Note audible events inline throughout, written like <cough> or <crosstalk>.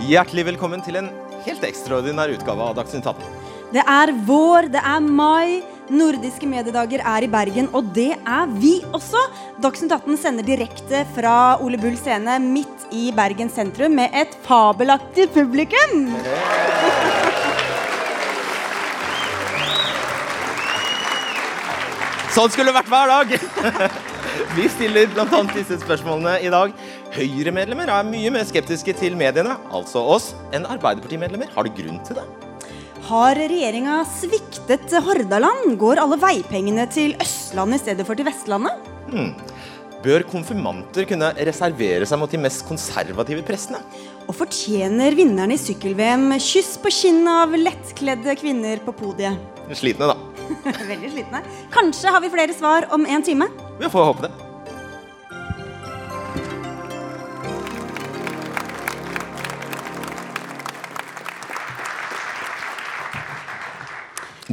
Hjertelig velkommen til en helt ekstraordinær utgave av Dagsnytt 18. Det er vår, det er mai. Nordiske mediedager er i Bergen, og det er vi også. Dagsnytt 18 sender direkte fra Ole Bull scene midt i Bergen sentrum med et fabelaktig publikum. Sånn skulle det vært hver dag! Vi stiller bl.a. disse spørsmålene i dag. Høyre-medlemmer er mye mer skeptiske til mediene, altså oss, enn Arbeiderparti-medlemmer. Har du grunn til det? Har regjeringa sviktet Hordaland? Går alle veipengene til Østlandet i stedet for til Vestlandet? Hmm. Bør konfirmanter kunne reservere seg mot de mest konservative prestene? Og fortjener vinnerne i sykkel-VM kyss på kinnet av lettkledde kvinner på podiet? Slitne, da. <laughs> Veldig slitne. Kanskje har vi flere svar om en time? Vi får håpe det.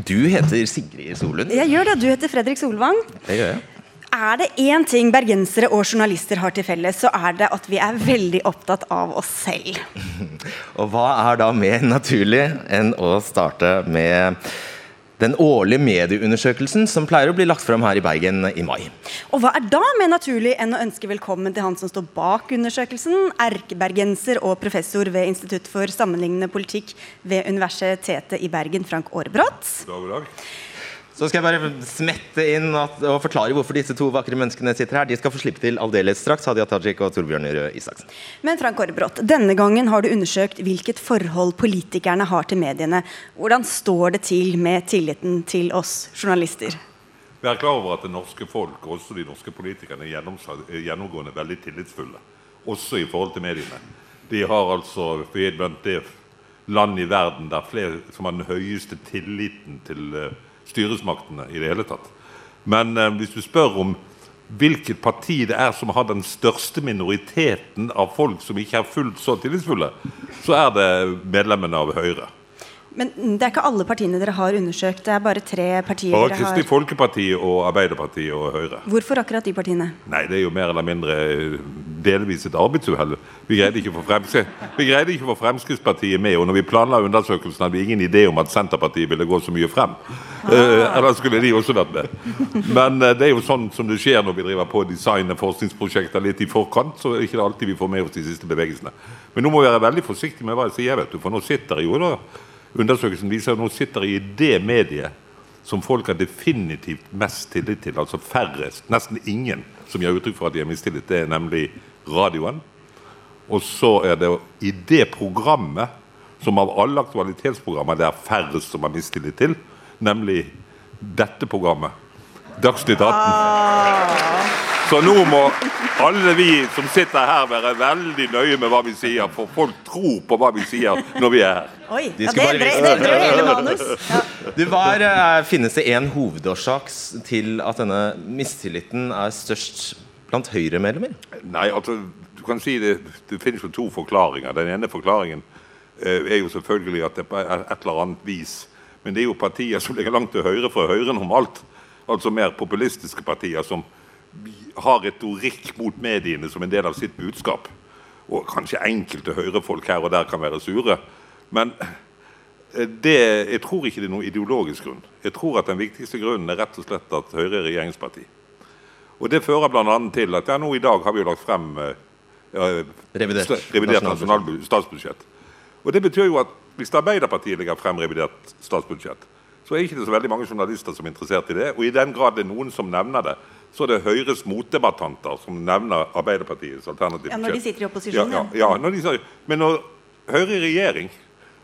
Du heter Sigrid Solund. Jeg gjør det. Du heter Fredrik Solvang. Det gjør jeg. Er det én ting bergensere og journalister har til felles, så er det at vi er veldig opptatt av oss selv. <laughs> Og hva er da mer naturlig enn å starte med den årlige medieundersøkelsen som pleier å bli lagt fram her i Bergen i mai. Og hva er da mer naturlig enn å ønske velkommen til han som står bak undersøkelsen, erkebergenser og professor ved Institutt for sammenlignende politikk ved Universitetet i Bergen, Frank Aarebrot. God dag. Så skal jeg bare smette inn at, og forklare hvorfor disse to vakre menneskene sitter her. De skal få slippe til aldeles straks, Hadia Tajik og Torbjørn Røe Isaksen. Men Frank Aarebrot, denne gangen har du undersøkt hvilket forhold politikerne har til mediene. Hvordan står det til med tilliten til oss journalister? Vær klar over at det norske folk, også de norske politikerne, er gjennomgående veldig tillitsfulle. Også i forhold til mediene. De har altså blant det land i verden der flere som har den høyeste tilliten til uh, styresmaktene i det hele tatt. Men eh, hvis du spør om hvilket parti det er som har den største minoriteten av folk som ikke er fullt så tillitsfulle, så er det medlemmene av Høyre. Men det er ikke alle partiene dere har undersøkt? Det er bare tre partier bare dere Kristelig har Folkeparti og Arbeiderpartiet og Høyre. Hvorfor akkurat de partiene? Nei, det er jo mer eller mindre delvis et arbeidsuhell. Vi greide ikke å få, Fremskrittspartiet med. Og når vi planla undersøkelsen, hadde vi ingen idé om at Senterpartiet ville gå så mye frem. Eh, ellers skulle de også vært med. Men eh, det er jo sånn som det skjer når vi driver på å designe forskningsprosjekter litt i forkant. Så er det ikke alltid vi får med oss de siste bevegelsene. Men nå må vi være veldig forsiktige med hva jeg sier, vet du, for nå sitter jo da Undersøkelsen viser at nå sitter i det mediet som folk har definitivt mest tillit til, altså færrest, nesten ingen, som gir uttrykk for at de har mistillit. Det er nemlig radioen. Og så er det i det programmet, som av alle aktualitetsprogrammer det er færrest som har mistillit til, nemlig dette programmet, Dagsnytt 18. Så nå må alle vi som sitter her, være veldig nøye med hva vi sier, for folk tror på hva vi sier når vi er her. Oi, De ja, skal det bare det- det hele manus. <laughs> Ja. Du, var, eh, Finnes det en hovedårsak til at denne mistilliten er størst blant Høyre-medlemmer? Nei, altså, du kan si det, det finnes jo to forklaringer. Den ene forklaringen eh, er jo selvfølgelig at det på et eller annet vis Men det er jo partier som ligger langt til høyre for Høyre normalt. Altså mer populistiske partier som har retorikk mot mediene som en del av sitt budskap. Og kanskje enkelte høyrefolk her og der kan være sure. Men eh, det, jeg tror ikke det er noen ideologisk grunn. Jeg tror at Den viktigste grunnen er rett og slett at Høyre er regjeringsparti. Og Det fører bl.a. til at ja, nå i dag har vi jo lagt frem eh, Revidert revidert nasjonalbudsjett. Og Det betyr jo at hvis Arbeiderpartiet legger frem revidert statsbudsjett, så er ikke det så veldig mange journalister som er interessert i det. Og i den grad det er noen som nevner det, så er det Høyres motdebattanter som nevner Arbeiderpartiets alternative Ja, når de sitter i opposisjon, Ja, ja, ja, når de, men når Høyre i regjering,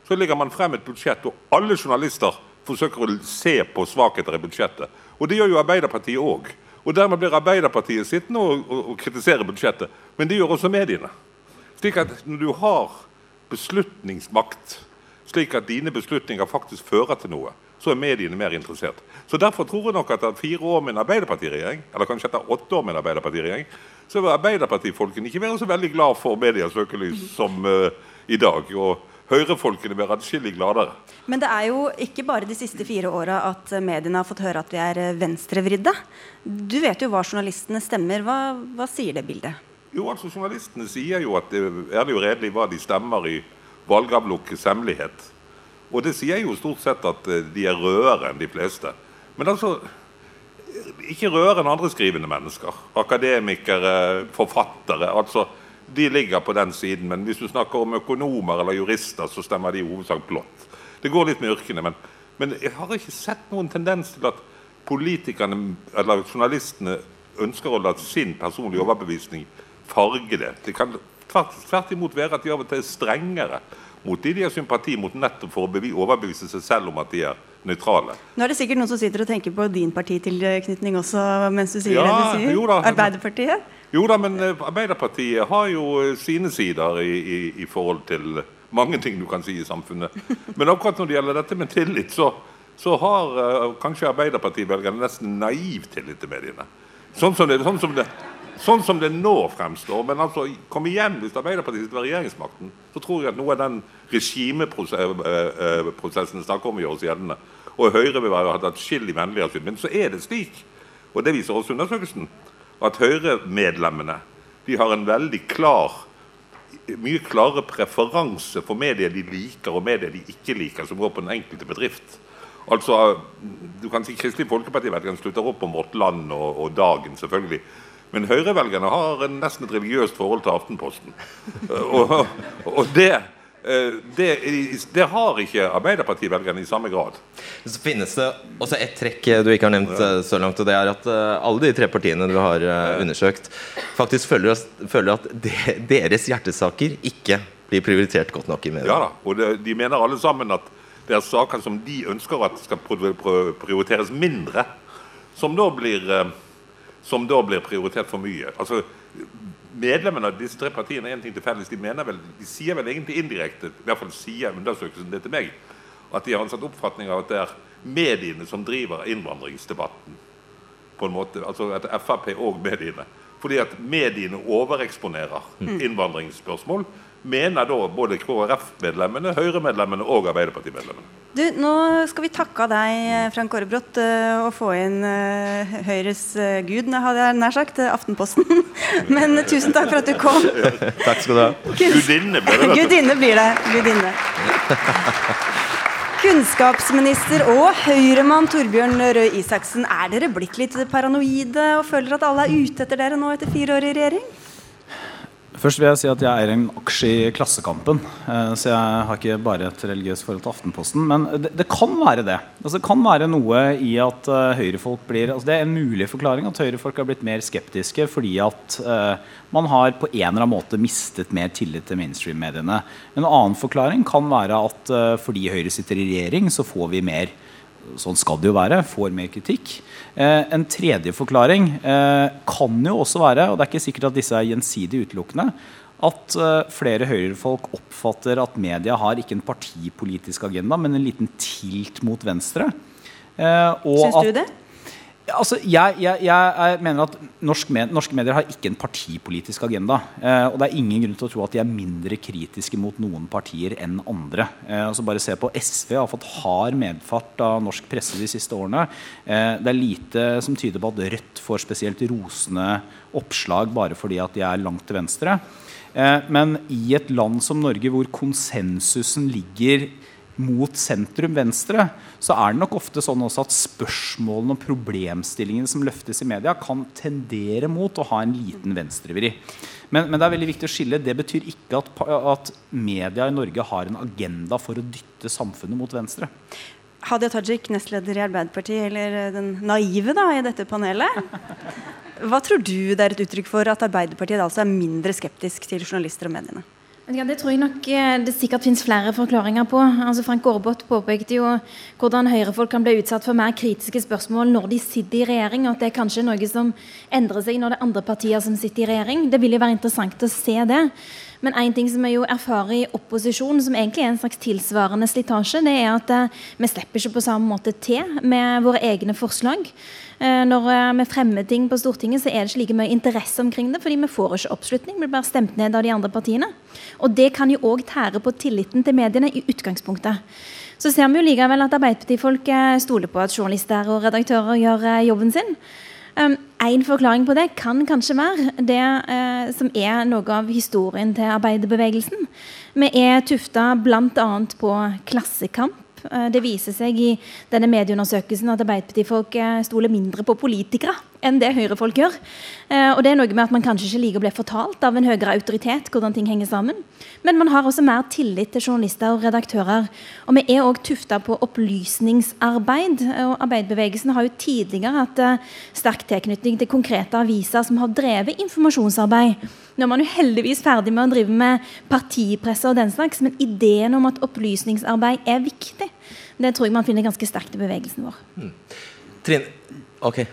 så legger man frem et budsjett, og alle journalister forsøker å se på svakheter i budsjettet. Og det gjør jo Arbeiderpartiet òg. Og dermed blir Arbeiderpartiet sittende og, og, og kritisere budsjettet. Men det gjør også mediene. Slik at når du har beslutningsmakt, slik at dine beslutninger faktisk fører til noe, så er mediene mer interessert. Så Derfor tror jeg nok at etter fire år med en Arbeiderpartiregjering, eller kanskje etter åtte år med en Arbeiderpartiregjering, så vil Arbeiderpartifolkene ikke være så veldig glad for medias søkelys som uh, i dag. Og Høyrefolkene blir adskillig gladere. Men det er jo ikke bare de siste fire åra at mediene har fått høre at vi er eh, venstrevridde. Du vet jo hva journalistene stemmer. Hva, hva sier det bildet? Jo, altså Journalistene sier jo at det er og redelig hva de stemmer i valgavlukkets hemmelighet. Og det sier jo stort sett at eh, de er rødere enn de fleste. Men altså ikke rødere enn andre skrivende mennesker. Akademikere, forfattere. altså De ligger på den siden. Men hvis du snakker om økonomer eller jurister, så stemmer de i hovedsak blått. Det går litt med yrkene. Men, men jeg har ikke sett noen tendens til at politikerne eller journalistene ønsker å la sin personlige overbevisning farge det. Det kan tvert imot være at de av og til er strengere mot de de har sympati mot, nettopp for å overbevise seg selv om at de er nøytrale. Nå er det sikkert noen som sitter og tenker på din partitilknytning også mens du sier ja, det du sier. Jo da, Arbeiderpartiet? Jo da, men eh, Arbeiderpartiet har jo eh, sine sider i, i, i, forhold til mange ting du kan si i samfunnet. <laughs> Men akkurat når det gjelder dette med tillit, så, så har uh, kanskje Arbeiderpartivelgerne nesten naiv tillit til mediene. Sånn som det, sånn som det sånn som det nå fremstår. Men altså, kom igjen, hvis Arbeiderpartiet sitter ved regjeringsmakten, så tror jeg at noe av den regimeprosessen snakker om, gjøres gjeldende. Og Høyre vil være atskillig vennligere syn. Men så er det slik, og det viser også undersøkelsen, at Høyre-medlemmene de har en veldig klar mye klare preferanse for medier de liker og medier de ikke liker, som går på den enkelte bedrift. Altså, du kan si Kristelig Folkeparti slutter opp om Vårt Land og, og Dagen, selvfølgelig. Men Høyre-velgerne har nesten et religiøst forhold til Aftenposten. og, og det Eh, det, det, har ikke Arbeiderparti-velgerne i samme grad. Så finnes det også ett trekk du ikke har nevnt eh, så langt. og det er at eh, Alle de tre partiene du har undersøkt, faktisk føler, føler at deres hjertesaker ikke blir prioritert godt nok i media. Ja da, og det, de mener alle sammen at det er saker som de ønsker at skal prioriteres mindre, som da blir, som da blir prioritert for mye. Altså, medlemmene av disse tre partiene er en ting til felles. De, vel, de sier vel egentlig indirekte, i hvert fall sier undersøkelsen det til meg, at de har en sånn oppfatning av at det er mediene som driver innvandringsdebatten. på en måte, Altså at Frp og mediene. Fordi at mediene overeksponerer mm. innvandringsspørsmål mener da både KrF-medlemmene, Høyre-medlemmene og Arbeiderparti-medlemmene. Du, Nå skal vi takke av deg, Frank Aarebrot, eh, og få inn uh, Høyres uh, gud, hadde jeg nær sagt, Aftenposten. <laughs> Men tusen takk for at du kom. <laughs> takk skal du ha. Gudinne blir det. Gudinne blir det. Gudinne. <laughs> Kunnskapsminister og Høyremann Torbjørn Røe Isaksen, er dere blitt litt paranoide og føler at alle er ute etter dere nå etter fire år i regjering? Først vil jeg si at jeg er en aksje i Klassekampen. Eh, så jeg har ikke bare et religiøst forhold til Aftenposten. Men det, det kan være det. Altså, det kan være noe i at uh, høyrefolk blir altså, Det er en mulig forklaring at høyrefolk har blitt mer skeptiske fordi at uh, man har på en eller annen måte mistet mer tillit til mainstream-mediene. En annen forklaring kan være at uh, fordi Høyre sitter i regjering, så får vi mer sånn skal det jo være, får mer kritikk. Eh, en tredje forklaring eh, kan jo også være, og det er ikke sikkert at disse er gjensidig utelukkende, at eh, flere høyrefolk oppfatter at media har ikke en partipolitisk agenda, men en liten tilt mot venstre. Eh, Syns du det? Altså, jeg, jeg, jeg, mener at norsk med, norske medier har ikke en partipolitisk agenda. Eh, og det er ingen grunn til å tro at de er mindre kritiske mot noen partier enn andre. Eh, altså bare se på SV har fått hard medfart av norsk presse de siste årene. Eh, det er lite som tyder på at Rødt får spesielt rosende oppslag bare fordi at de er langt til venstre. Eh, men i et land som Norge, hvor konsensusen ligger mot sentrum venstre, så er det nok ofte sånn også at spørsmålene og problemstillingene som løftes i media, kan tendere mot å ha en liten venstrevri. Men, men, det er veldig viktig å skille. Det betyr ikke at, at media i Norge har en agenda for å dytte samfunnet mot venstre. Hadia Tajik, nestleder i Arbeiderpartiet, eller den naive da, i dette panelet. Hva tror du det er et uttrykk for at Arbeiderpartiet altså er mindre skeptisk til journalister og mediene? Ja, det tror jeg nok eh, det sikkert finnes flere forklaringer på. Altså Frank Aarbot påpekte jo hvordan høyrefolk kan bli utsatt for mer kritiske spørsmål når de sitter i regjering, og at det er kanskje noe som endrer seg når det er andre partier som sitter i regjering. Det vil jo være interessant å se det. Men en ting som vi jo erfarer i opposisjon, som egentlig er en slags tilsvarende slitasje, det er at eh, vi slipper ikke på samme måte til med våre egne forslag. Eh, når eh, vi fremmer ting på Stortinget, så er det ikke like mye interesse omkring det, fordi vi får ikke oppslutning. Vi blir stemt ned av de andre partiene. Og det kan jo òg tære på tilliten til mediene i utgangspunktet. Så ser vi jo likevel at Arbeiderpartifolk stoler på at journalister og redaktører gjør jobben sin. Um, en forklaring på det kan kanskje være det uh, som er noe av historien til arbeiderbevegelsen. Vi er tufta bl.a. på klassekamp Eh, det viser seg i denne medieundersøkelsen at Arbeiderpartifolk eh, stoler mindre på politikere enn det Høyre-folk gjør. Eh, og det er noe med at Man kanskje ikke liker å bli fortalt av en høyere autoritet hvordan ting henger sammen. Men man har også mer tillit til journalister og redaktører. Og vi er òg tufta på opplysningsarbeid. og Arbeiderbevegelsen har jo tidligere hatt sterk tilknytning til konkrete aviser som har drevet informasjonsarbeid. Nå er man jo heldigvis ferdig med å drive med partipresse og den slags, men ideen om at opplysningsarbeid er viktig, det tror jeg man finner ganske sterkt i bevegelsen vår. Mm. Trine, ok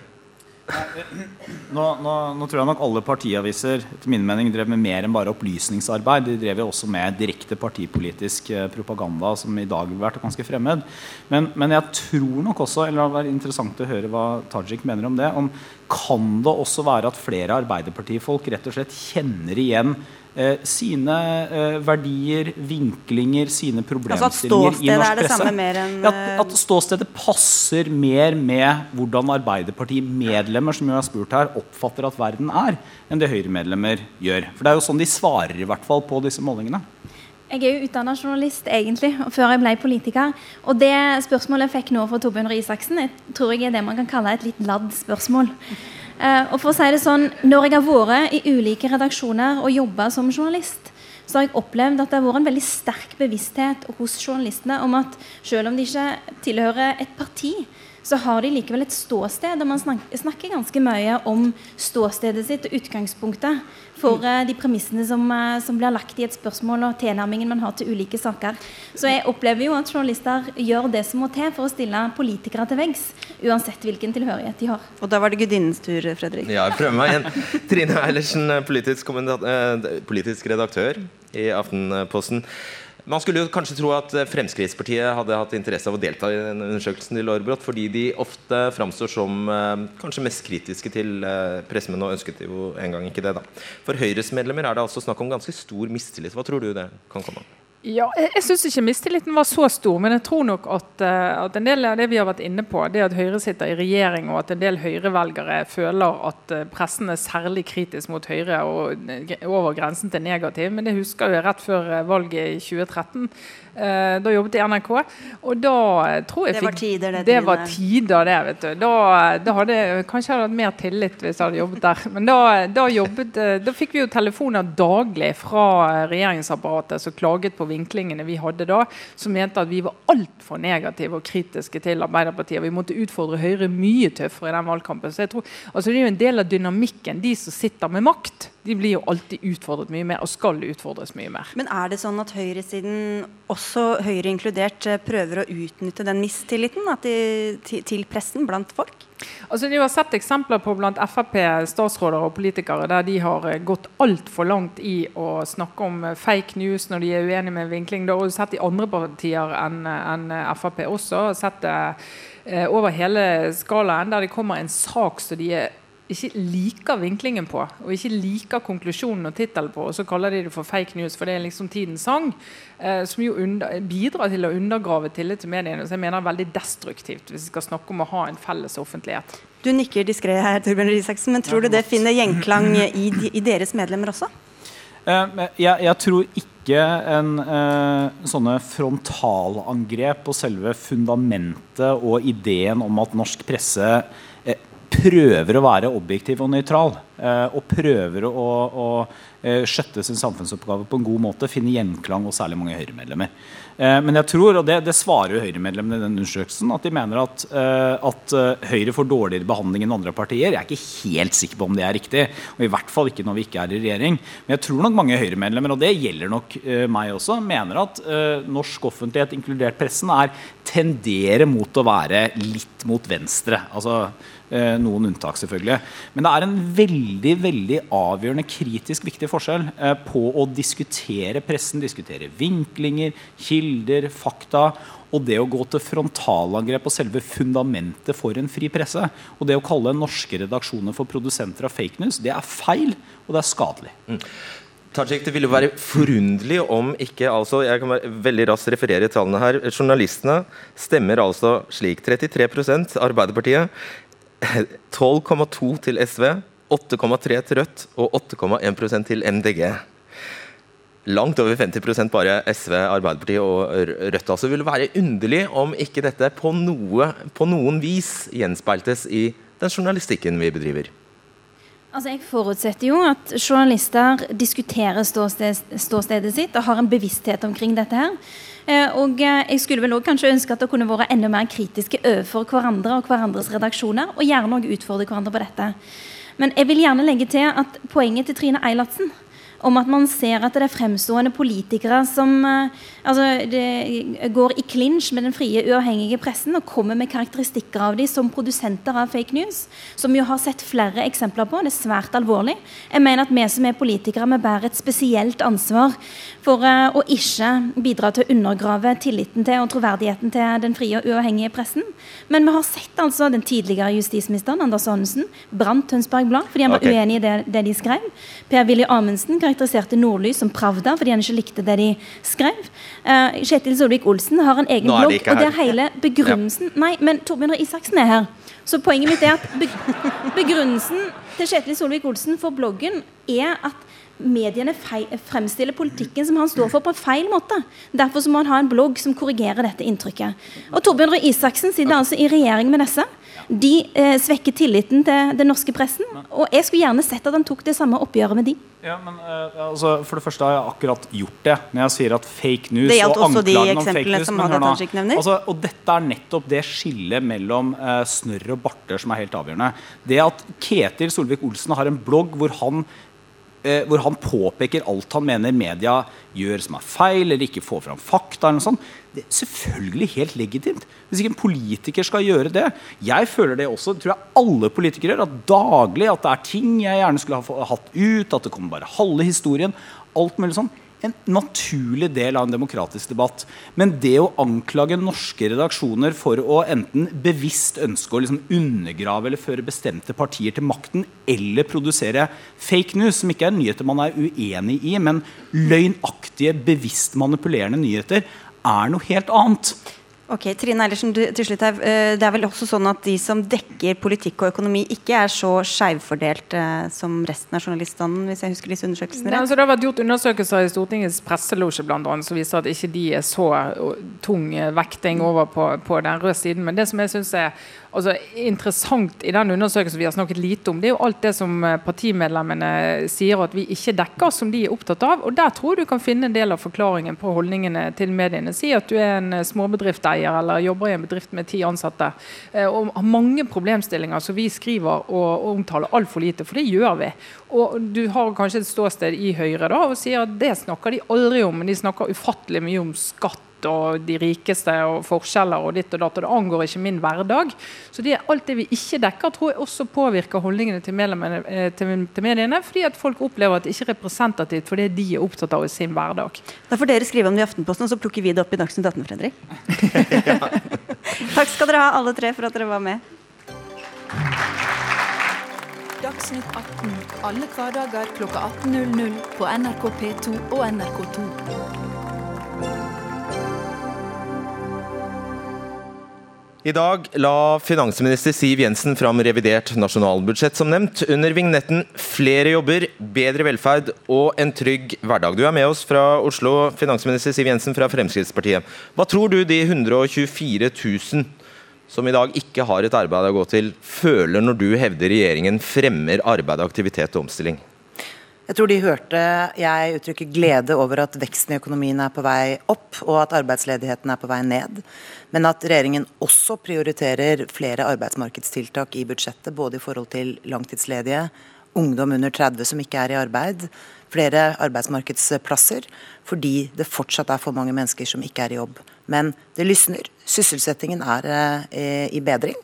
nå, nå, nå, tror jeg nok alle partiaviser etter min mening drev med mer enn bare opplysningsarbeid. De drev jo også med direkte partipolitisk eh, propaganda, som i dag ville vært ganske fremmed. Men, men, jeg tror nok også, eller det hadde vært interessant å høre hva Tajik mener om det, om kan det også være at flere Arbeiderpartifolk rett og slett kjenner igjen eh, sine eh, verdier, vinklinger, sine problemstillinger altså i norsk presse. Enn, at, at, ståstedet passer mer med hvordan Arbeiderparti-medlemmer som jo har spurt her, oppfatter at verden er, enn det Høyre-medlemmer gjør. For det er jo sånn de svarer i hvert fall på disse målingene. Jeg er jo utdanna journalist egentlig, før jeg ble politiker. Og det spørsmålet jeg fikk nå fra Torbjørn Røe Isaksen, tror jeg er det man kan kalle et litt ladd spørsmål. Uh, og for å si det sånn, Når jeg har vært i ulike redaksjoner og jobba som journalist, så har jeg opplevd at det har vært en veldig sterk bevissthet hos journalistene om at selv om de ikke tilhører et parti, så har de likevel et ståsted. Og man snakker, ganske mye om ståstedet sitt og utgangspunktet for uh, de premissene som, uh, som, blir lagt i et spørsmål, og tilnærmingen man har til ulike saker. Så jeg opplever jo at journalister gjør det som må til for å stille politikere til veggs, uansett hvilken tilhørighet de har. Og da var det gudinnens tur, Fredrik. Ja, jeg prøver meg igjen. Trine Eilertsen, politisk, politisk redaktør i Aftenposten. Man skulle jo kanskje tro at eh, Fremskrittspartiet hadde hatt interesse av å delta i den undersøkelsen til Aarbrot, fordi de ofte framstår som eh, kanskje mest kritiske til eh, og men ønsket jo en gang ikke det. da. For Høyres medlemmer er det altså snakk om ganske stor mistillit. Hva tror du det kan komme av? Ja, jeg, jeg syns ikke mistilliten var så stor, men jeg tror nok at, uh, at, en del av det vi har vært inne på, det at Høyre sitter i regjering og at en del Høyre-velgere føler at uh, pressen er særlig kritisk mot Høyre og uh, over grensen til negativ. Men det husker jeg rett før valget i 2013. Uh, da jobbet jeg i NRK. Og da tror jeg Det var tider, det. Det var tider, det. vet du. Da, da hadde jeg kanskje hatt mer tillit hvis jeg hadde jobbet der. Men da, da, jobbet, da fikk vi jo telefoner daglig fra regjeringsapparatet som klaget på vinklingene vi hadde da, som mente at vi var altfor negative og kritiske til Arbeiderpartiet. Vi måtte utfordre Høyre mye tøffere i den valgkampen. Så jeg tror, altså Det er jo en del av dynamikken. De som sitter med makt, de blir jo alltid utfordret mye mer og skal utfordres mye mer. Men er det sånn at høyresiden, også Høyre inkludert, eh, prøver å utnytte den mistilliten de, til, til pressen blant folk? Altså, de har sett eksempler på blant Frp, statsråder og politikere der de har eh, gått altfor langt i å snakke om eh, fake news når de er uenige med vinkling. Det har du sett i andre partier enn en Frp også. sett det over hele skalaen der det kommer en sak som de er ikke liker vinklingen på, og ikke liker konklusjonen og tittelen på, og så kaller de det for fake news, for det er liksom tidens sang, eh, som jo under, bidrar til å undergrave tillit til mediene. Så jeg mener det er veldig destruktivt hvis vi skal snakke om å ha en felles offentlighet. Du nikker diskré her, Torbjørn Risaksen, men tror du det finner gjenklang i, i deres medlemmer også? Uh, jeg, jeg, tror ikke en uh, sånne frontalangrep på selve fundamentet og ideen om at norsk presse prøver å være objektiv og nøytral. Eh, og prøver å, å, eh, skjøtte sin samfunnsoppgave på en god måte. Finne gjenklang hos særlig mange Høyre-medlemmer. Eh, men jeg tror, og det, det svarer jo Høyre-medlemmene i den undersøkelsen, at de mener at, at, Høyre får dårligere behandling enn andre partier. Jeg er ikke helt sikker på om det er riktig. Og i hvert fall ikke når vi ikke er i regjering. Men jeg tror nok mange Høyre-medlemmer, og det gjelder nok meg også, mener at norsk offentlighet, inkludert pressen, er tenderer mot å være litt mot venstre. Altså noen unntak, selvfølgelig. Men det er en veldig veldig avgjørende kritisk viktig forskjell eh, på å diskutere pressen, diskutere vinklinger, kilder, fakta. Og det å gå til frontalangrep på selve fundamentet for en fri presse. Og det å kalle norske redaksjoner for produsenter av fake news, det er feil, og det er skadelig. Mm. Tajik, det ville være forunderlig om ikke altså, Jeg kan veldig raskt referere tallene her. Journalistene stemmer altså slik. 33% Arbeiderpartiet, <laughs> 12,2 til SV, 8,3 til Rødt og 8,1% til MDG. Langt over 50% bare SV, Arbeiderpartiet og Rødt. Altså vil det være underlig om ikke dette på, noe, på noen vis gjenspeiltes i den journalistikken vi bedriver. Altså jeg forutsetter jo at journalister diskuterer ståsted, ståstedet sitt og har en bevissthet omkring dette. her. Eh, og eh, jeg skulle vel også kanskje ønske at det kunne vært enda mer kritiske overfor hverandre og hverandres redaksjoner, og gjerne også utfordre hverandre på dette. Men jeg vil gjerne legge til at poenget til Trine Eilertsen om at man ser at det er fremstående politikere som uh, altså, går i klinsj med den frie, uavhengige pressen og kommer med karakteristikker av dem som produsenter av fake news, som vi har sett flere eksempler på. Det er svært alvorlig. Jeg mener at vi som er politikere, vi bærer et spesielt ansvar for uh, å ikke bidra til å undergrave tilliten til og troverdigheten til den frie og uavhengige pressen. Men vi har sett altså den tidligere justisministeren Anders Aanesen brant Tønsberg Blad fordi han var okay. uenig i det, det de skrev. Per-Willy Amundsen karakteriserte Nordlys som Pravda fordi han ikke likte det de skrev. Uh, Kjetil Solvik-Olsen har en egen blogg, og det er hele begrunnelsen ja. Nei, men Torbjørn Røe Isaksen er her. Så poenget mitt er at begrunnelsen til Kjetil Solvik-Olsen for bloggen er at mediene fremstiller politikken som han står for, på en feil måte. Derfor må han ha en blogg som korrigerer dette inntrykket. Og Torbjørn Røe Isaksen sitter altså i regjering med disse. De eh, svekker tilliten til den norske pressen. Og jeg skulle gjerne sett at han tok det samme oppgjøret med de. Ja, men uh, altså, For det første har jeg akkurat gjort det. Når jeg sier at fake news og anklagene om fake news som hør nå. Altså, og dette er nettopp det skillet mellom uh, snørr og barter som er helt avgjørende. Det at Ketil Solvik-Olsen har en blogg hvor han eh, hvor han påpeker alt han mener media gjør som er feil, eller ikke får fram fakta. eller noe sånt. Det er selvfølgelig helt legitimt. Hvis ikke en politiker skal gjøre det Jeg føler det også, tror jeg alle politikere gjør, at daglig at det er ting jeg gjerne skulle ha hatt ut, at det kommer bare halve historien. alt mulig sånn en naturlig del av en demokratisk debatt. Men det å anklage norske redaksjoner for å enten bevisst ønske å liksom undergrave eller føre bestemte partier til makten, eller produsere fake news, som ikke er nyheter man er uenig i, men løgnaktige, bevisst manipulerende nyheter, er noe helt annet. Ok, Trine Eilertsen, til slutt her. Eh, det er vel også sånn at de som dekker politikk og økonomi, ikke er så skjevfordelt eh, som resten av journaliststanden, hvis jeg husker disse undersøkelsene rett? Ja, altså det har vært gjort undersøkelser i Stortingets presselosje bl.a. som viser at ikke de er så tung vekting over på, på den røde siden. Men det som jeg synes er altså, interessant i den undersøkelsen vi har snakket lite om, det er jo alt det som eh, partimedlemmene sier at vi ikke dekker, som de er opptatt av. Og der tror jeg du kan finne en del av forklaringen på holdningene til mediene. Si at du er en småbedriftseier eller jobber i en bedrift med ti ansatte. Eh, og har mange problemstillinger som vi skriver og, og omtaler altfor lite, for det gjør vi. Og du har kanskje et ståsted i Høyre da, og sier at det snakker de aldri om, men de snakker ufattelig mye om skatt og de rikeste og forskjeller og ditt og datt. Og det angår ikke min hverdag. Så det, alt det vi ikke dekker, tror jeg også påvirker holdningene til, eh, til, til mediene. Fordi at folk opplever at det ikke er representativt for det de er opptatt av i sin hverdag. Da får dere skrive om det i Aftenposten, og så plukker vi det opp i Dagsnytt 18, Fredrik. <laughs> Takk skal dere ha, alle tre, for at dere var med. Dagsnytt 18 alle hverdager kl 18.00 på NRK P2 og NRK2. I dag la finansminister Siv Jensen fram revidert nasjonalbudsjett, som nevnt, under vignetten 'Flere jobber, bedre velferd og en trygg hverdag'. Du er med oss fra Oslo, finansminister Siv Jensen fra Fremskrittspartiet. Hva tror du de 124 000 som i dag ikke har et arbeid å gå til, føler når du hevder regjeringen fremmer arbeid, aktivitet og omstilling? Jeg tror de hørte jeg uttrykke glede over at veksten i økonomien er på vei opp, og at arbeidsledigheten er på vei ned. Men at regjeringen også prioriterer flere arbeidsmarkedstiltak i budsjettet, både i forhold til langtidsledige, ungdom under 30 som ikke er i arbeid, flere arbeidsmarkedsplasser, fordi det fortsatt er for mange mennesker som ikke er i jobb. Men det lysner. Sysselsettingen er eh, i bedring.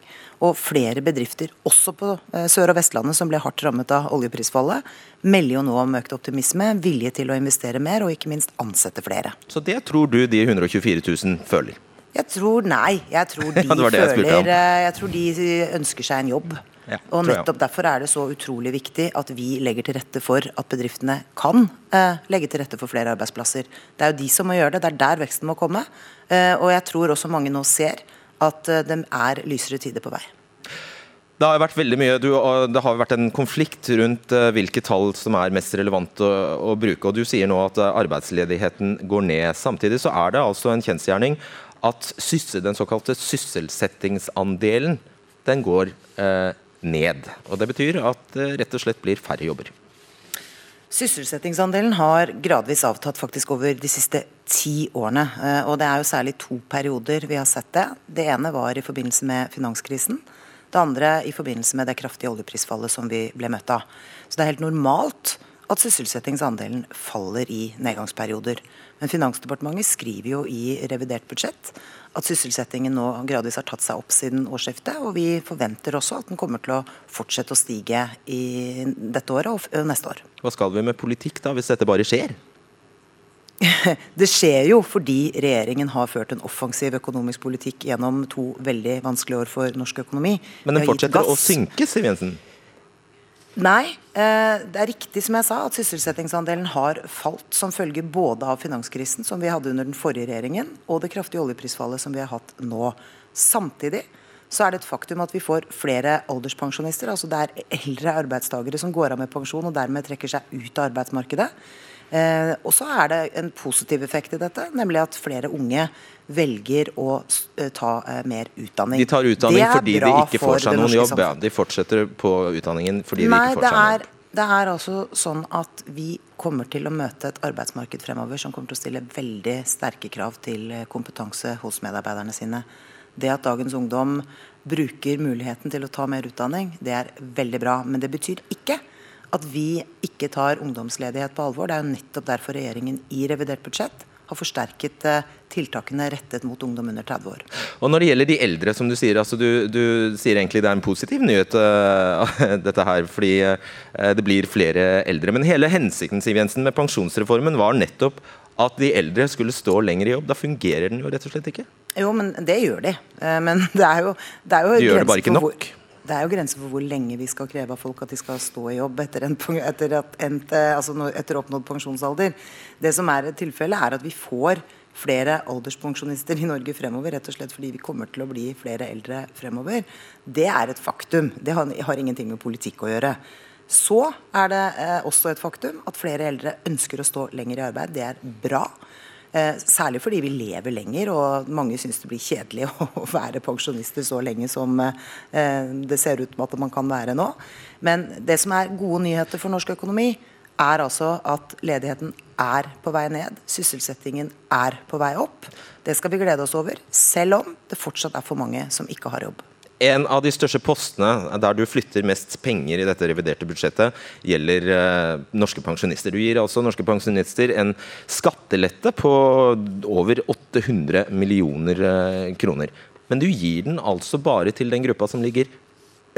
Og flere bedrifter, også på eh, Sør- og Vestlandet, som ble hardt rammet av oljeprisfallet, melder jo nå om økt optimisme, vilje til å investere mer og ikke minst ansette flere. Så det tror du de 124 000 føler? Jeg tror nei. Jeg tror <laughs> de, ja, jeg føler, eh, jeg tror de ønsker seg en jobb. Ja, og nettopp derfor er det så utrolig viktig at vi legger til rette for at bedriftene kan eh, legge til rette for flere arbeidsplasser. Det er jo de som må gjøre det, det er der veksten må komme. Eh, og jeg tror også mange nå ser at eh, det er lysere tider på vei. Det har vært veldig mye, du, det har vært en konflikt rundt uh, hvilke tall som er mest relevant å, å, bruke. og Du sier nå at arbeidsledigheten går ned. Samtidig så er det altså en kjensgjerning at den såkalte sysselsettingsandelen den går eh, ned. Og Det betyr at det rett og slett blir færre jobber. Sysselsettingsandelen har gradvis avtatt faktisk over de siste ti årene. og Det er jo særlig to perioder vi har sett det. Det ene var i forbindelse med finanskrisen. Det andre i forbindelse med det kraftige oljeprisfallet som vi ble møtt av. Så det er helt normalt at sysselsettingsandelen faller i nedgangsperioder. Men Finansdepartementet skriver jo i revidert budsjett at sysselsettingen nå gradvis har tatt seg opp siden årsskiftet. Og vi forventer også at den kommer til å fortsette å stige i dette året og neste år. Hva skal vi med politikk da, hvis dette bare skjer? <laughs> Det skjer jo fordi regjeringen har ført en offensiv økonomisk politikk gjennom to veldig vanskelige år for norsk økonomi. Men den fortsetter å synke, Siv Jensen? Nei, eh, det er riktig som jeg sa at sysselsettingsandelen har falt som følge både av finanskrisen som vi hadde under den forrige regjeringen, og det kraftige oljeprisfallet som vi har hatt nå. Samtidig så er det et faktum at vi får flere alderspensjonister. altså Det er eldre arbeidstakere som går av med pensjon og dermed trekker seg ut av arbeidsmarkedet. Eh, og så er det en positiv effekt i dette, nemlig at flere unge velger å uh, ta uh, mer utdanning. De tar utdanning fordi de ikke får seg noen jobb? Ja, de fortsetter på utdanningen fordi Nei, de ikke får seg noen jobb? Det er altså sånn at vi kommer til å møte et arbeidsmarked fremover som kommer til å stille veldig sterke krav til eh, kompetanse hos medarbeiderne sine. Det at dagens ungdom bruker muligheten til å ta mer utdanning, det er veldig bra. Men det betyr ikke at vi ikke tar ungdomsledighet på alvor. Det er jo nettopp derfor regjeringen i revidert budsjett har forsterket eh, tiltakene rettet mot ungdom under 30 år. Og Når det gjelder de eldre, som du sier, altså du, du sier egentlig det er en positiv nyhet, uh, <laughs> dette her, fordi uh, det blir flere eldre. Men hele hensikten Siv Jensen, med pensjonsreformen var nettopp at de eldre skulle stå lenger i jobb. Da fungerer den jo rett og slett ikke? Jo, men det gjør de. Men <laughs> det er jo, det er jo De gjør det bare ikke nok? Hvor det er jo grenser for hvor lenge vi skal kreve av folk at de skal stå i jobb etter, en, etter, endt, altså etter oppnådd pensjonsalder. Det som er et tilfelle, er at vi får flere alderspensjonister i Norge fremover, rett og slett fordi vi kommer til å bli flere eldre fremover. Det er et faktum. Det har, har ingenting med politikk å gjøre. Så er det eh, også et faktum at flere eldre ønsker å stå lenger i arbeid. Det er bra. Eh, særlig fordi vi lever lenger, og mange syns det blir kjedelig <laughs> å være pensjonister så lenge som eh, det ser ut til at man kan være nå. Men det som er gode nyheter for norsk økonomi, er altså at ledigheten er på vei ned. Sysselsettingen er på vei opp. Det skal vi glede oss over, selv om det fortsatt er for mange som ikke har jobb. En av de største postene der du flytter mest penger i dette reviderte budsjettet, gjelder eh, norske pensjonister. Du gir altså norske pensjonister en skattelette på over 800 millioner eh, kroner. Men du gir den altså bare til den gruppa som ligger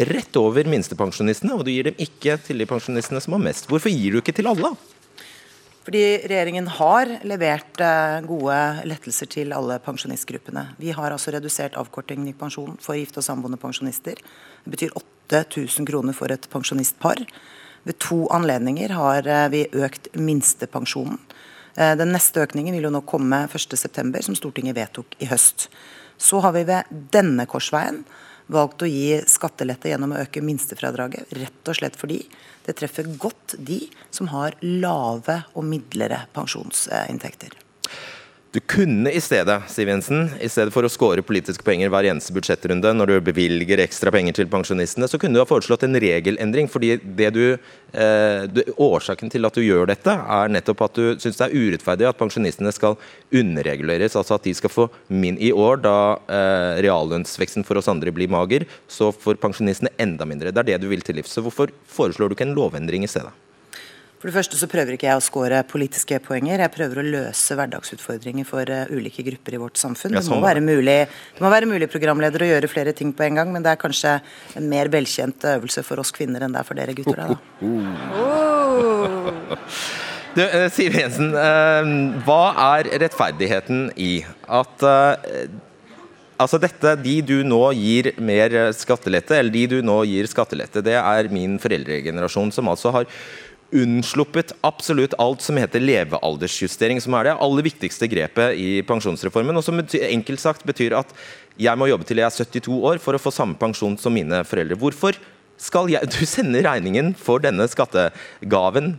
rett over minstepensjonistene, og du gir dem ikke til de pensjonistene som har mest. Hvorfor gir du ikke til alle? Fordi regjeringen har levert eh, gode lettelser til alle pensjonistgruppene. Vi har altså redusert avkortingen i pensjon for gifte og samboende pensjonister. Det betyr 8000 kroner for et pensjonistpar. Ved to anledninger har eh, vi økt minstepensjonen. Eh, den neste økningen vil jo nå komme 1.9., som Stortinget vedtok i høst. Så har vi ved denne korsveien valgt å gi skattelette gjennom å øke minstefradraget, rett og slett fordi det treffer godt de som har lave og midlere pensjonsinntekter. Du kunne i stedet Siv Jensen, i stedet for å skåre politiske penger hver eneste budsjettrunde når du bevilger ekstra penger til pensjonistene, så kunne du ha foreslått en regelendring. fordi du, eh, du, Årsaken til at du gjør dette, er nettopp at du syns det er urettferdig at pensjonistene skal underreguleres. Altså at de skal få min I år, da eh, reallønnsveksten for oss andre blir mager, så får pensjonistene enda mindre. Det er det du vil til livs. Så hvorfor foreslår du ikke en lovendring i stedet? For det første så prøver ikke jeg å score politiske poenger. Jeg prøver å løse hverdagsutfordringer for uh, ulike grupper i vårt samfunn. Det må, være mulig, det må være mulig programleder å gjøre flere ting på en gang, men det er kanskje en mer velkjent øvelse for oss kvinner enn det er for dere gutter. Da. Oh. <laughs> Du, uh, Siv Jensen, uh, hva er rettferdigheten i at Altså dette, De du nå gir mer skattelette, eller de du nå gir skattelette, det er min foreldregenerasjon som altså har unnsluppet absolutt alt som heter levealdersjustering, som er det aller viktigste grepet i pensjonsreformen, og som betyr, enkelt sagt betyr at jeg må jobbe til jeg er 72 år for å få samme pensjon som mine foreldre. Hvorfor skal jeg Du sender regningen for denne skattegaven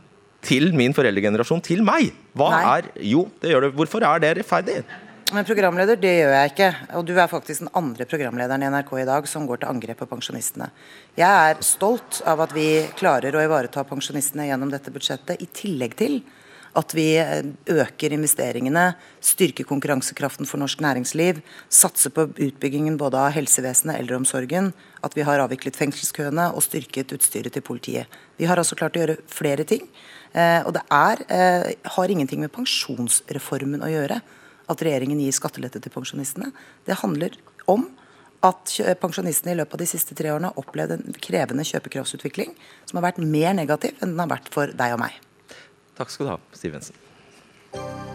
til min foreldregenerasjon til meg! Hva Nei. er Jo, det gjør det. Hvorfor er det rettferdig? Men programleder, det gjør jeg ikke. Og du er faktisk den andre programlederen i NRK i dag som går til angrep på pensjonistene. Jeg er stolt av at vi klarer å ivareta pensjonistene gjennom dette budsjettet, i tillegg til at vi eh, øker investeringene, styrker konkurransekraften for norsk næringsliv, satser på utbyggingen både av helsevesenet og eldreomsorgen, at vi har avviklet fengselskøene og styrket utstyret til politiet. Vi har altså klart å gjøre flere ting. Eh, og det er, eh, har ingenting med pensjonsreformen å gjøre at regjeringen gir skattelette til pensjonistene. Det handler om at pensjonistene i løpet av de siste tre årene har opplevd en krevende kjøpekraftsutvikling som har vært mer negativ enn den har vært for deg og meg. Takk skal du ha, Siv Jensen.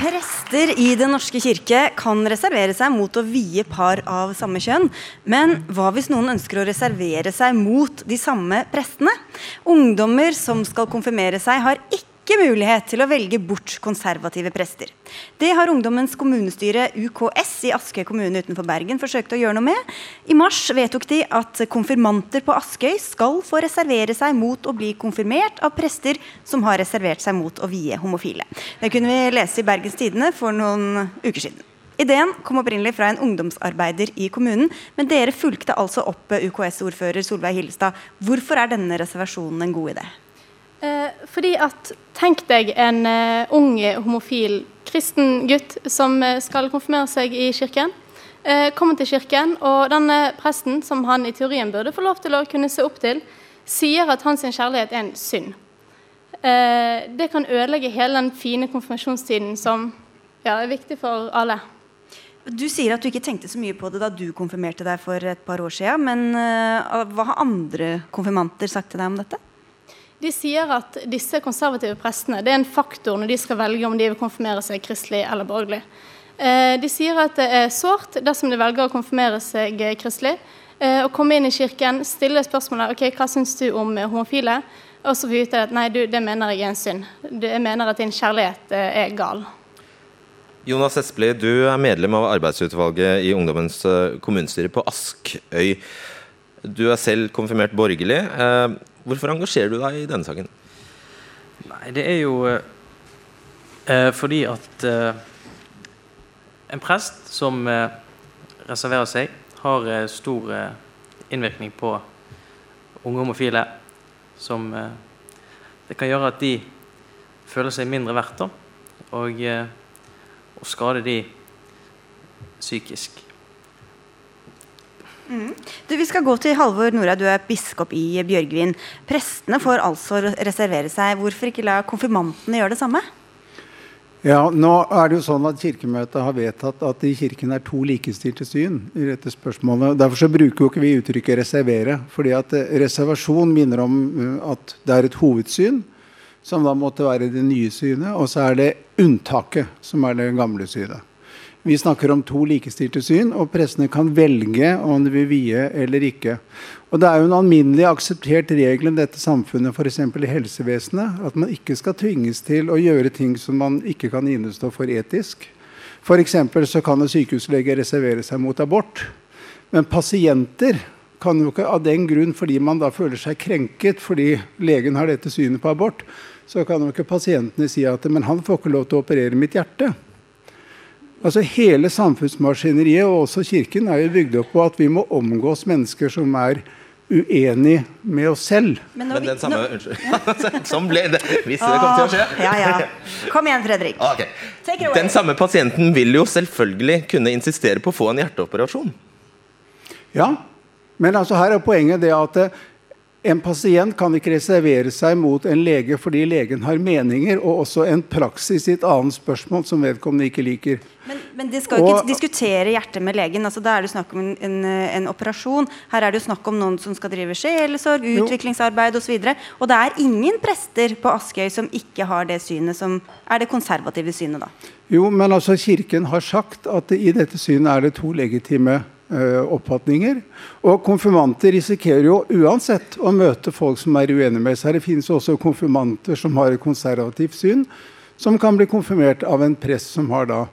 Prester i Den norske kirke kan reservere seg mot å vie par av samme kjønn. Men hva hvis noen ønsker å reservere seg mot de samme prestene? Ungdommer som skal konfirmere seg, har ikke mulighet til å velge bort konservative prester. Det har Ungdommens kommunestyre UKS i Askøy kommune utenfor Bergen forsøkt å gjøre noe med. I mars vedtok de at konfirmanter på Askøy skal få reservere seg mot å bli konfirmert av prester som har reservert seg mot å vie homofile. Det kunne vi lese i Bergens Tidende for noen uker siden. Ideen kom opprinnelig fra en ungdomsarbeider i kommunen, men dere fulgte altså opp UKS-ordfører Solveig Hillestad. Hvorfor er denne reservasjonen en god idé? Eh, fordi at Tenk deg en eh, ung homofil kristen gutt som eh, skal konfirmere seg i kirken. Eh, kommer til kirken, og denne presten, som han i teorien burde få lov til å kunne se opp til, sier at hans kjærlighet er en synd. Eh, det kan ødelegge hele den fine konfirmasjonstiden som ja, er viktig for alle. Du sier at du ikke tenkte så mye på det da du konfirmerte deg for et par år siden. Men eh, hva har andre konfirmanter sagt til deg om dette? De sier at disse konservative prestene det er en faktor når de skal velge om de vil konfirmere seg kristelig eller borgerlig. Eh, De sier at det er sårt dersom de velger å konfirmere seg eh, kristelig. eh, Å komme inn i kirken, stille spørsmålet ok, hva syns du om eh, homofile, og så få vite at nei, du, det mener jeg er en synd. Jeg mener at din kjærlighet eh, er gal. Jonas Espelid, du er medlem av arbeidsutvalget i Ungdommens eh, kommunestyre på Askøy. Du er selv konfirmert borgerlig. Eh, Hvorfor engasjerer du deg i denne saken? Nei, det er jo eh, fordi at eh, en prest som eh, reserverer seg, har eh, stor eh, innvirkning på unge homofile. Som eh, Det kan gjøre at de føler seg mindre verdt, da, og, eh, og skade de psykisk. Du, Vi skal gå til Halvor Nora, du er biskop i Bjørgvin. Prestene får altså reservere seg. Hvorfor ikke la konfirmantene gjøre det samme? Ja, nå er det jo sånn at Kirkemøtet har vedtatt at i Kirken er to likestilte syn i dette spørsmålet. Derfor så bruker jo ikke vi uttrykket 'reservere'. fordi at eh, reservasjon minner om eh, at det er et hovedsyn, som da måtte være det nye synet, og så er det unntaket, som er det gamle synet. Vi snakker om to likestilte syn, og prestene kan velge om de vil vie eller ikke. Og Det er jo en alminnelig akseptert regel i dette samfunnet, f.eks. i helsevesenet, at man ikke skal tvinges til å gjøre ting som man ikke kan innestå for etisk. F.eks. så kan en sykehuslege reservere seg mot abort. Men pasienter kan jo ikke av den grunn, fordi man da føler seg krenket fordi legen har dette synet på abort, så kan jo ikke pasientene si at men han får ikke lov til å operere mitt hjerte. Altså Hele samfunnsmaskineriet og også Kirken er jo bygd opp på at vi må omgås mennesker som er uenig med oss selv. Men, Men den samme Unnskyld. <laughs> Sånn ble det. Hvis det kom til å skje. Ja, ja. Kom igjen, Fredrik. <laughs> Okay. Take it away. Den samme pasienten vil jo selvfølgelig kunne insistere på å få en hjerteoperasjon. Ja, men altså her er poenget det at eh, en pasient kan ikke reservere seg mot en lege fordi legen har meninger og også en praksis i et annet spørsmål som vedkommende ikke liker. Men, men de skal jo ikke Og- diskutere hjertet med legen. altså Da er det snakk om en, en, en operasjon. Her er det jo snakk om noen som skal drive sjelesorg, utviklingsarbeid osv. Og, så og det er ingen prester på Askøy som ikke har det synet som er det konservative synet, da. Jo, men altså Kirken har sagt at i dette synet er det to legitime oppfatninger. Og konfirmanter risikerer jo uansett å møte folk som er uenige med seg. Det finnes også konfirmanter som har et konservativt syn, som kan bli konfirmert av en prest som har da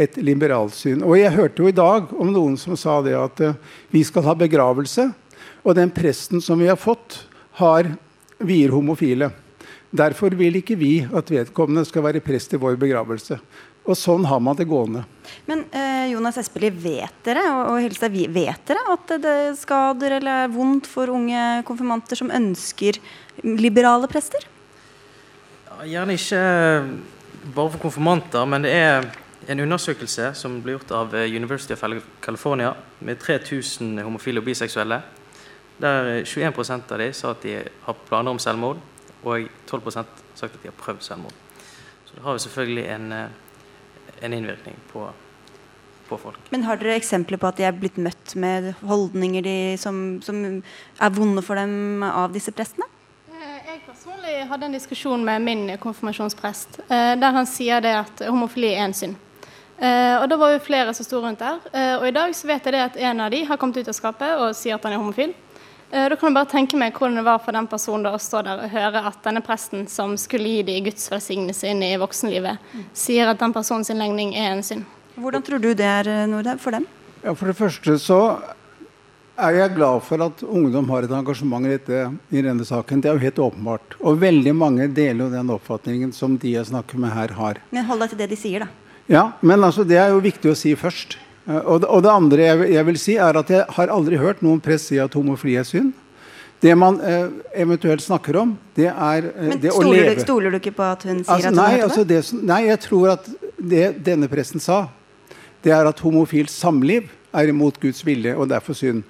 et liberalt syn. Og Jeg hørte jo i dag om noen som sa det at eh, vi skal ha begravelse, og den presten som vi har fått, har vier homofile. Derfor vil ikke vi at vedkommende skal være prest i vår begravelse. Og sånn har man det gående. Men eh, Jonas Espelid, vet dere og, og Helstad, vet dere at det er skader eller er vondt for unge konfirmanter som ønsker liberale prester? Ja, Gjerne ikke bare for konfirmanter, men det er en undersøkelse som ble gjort av eh, University of California med 3000 homofile og biseksuelle. Der eh, 21% av de sa at de har planer om selvmord, og 12 har sagt at de har prøvd selvmord. Så det har jo selvfølgelig en, eh, en innvirkning på, på folk. Men har dere eksempler på at de er blitt møtt med holdninger de, som, som er vonde for dem av disse prestene? Eh, Jeg personlig hadde en diskusjon med min konfirmasjonsprest, eh, der han sier det at homofili er en synd. Uh, og Da var jo flere som sto rundt der. Uh, og i dag så vet jeg det at en av de har kommet ut av skapet og sier at han er homofil. Eh, da kan jeg bare tenke meg hvordan det var for den personen da å stå der og høre at denne presten som skulle gi dem Guds velsignelse inn i voksenlivet, sier at den personens legning er en synd. Hvordan tror du det er noe for dem? Ja, For det første så er jeg glad for at ungdom har et engasjement i, dette, i denne saken. Det er jo helt åpenbart. Og veldig mange deler jo den oppfatningen som de jeg snakker med her, har. Men hold deg til det de sier, da. Ja, men altså, det er jo viktig å si først. Eh, Og det, og det andre jeg, jeg vil si, er at jeg har aldri hørt noen prest si at homofili er synd. Det man eh, eventuelt snakker om, det er eh, Men det å leve Men stoler du ikke på at hun sier Altså, at hun nei, hørte altså det? det som, nei, jeg tror at det denne presten sa, det er at homofilt samliv er imot Guds vilje og derfor synd.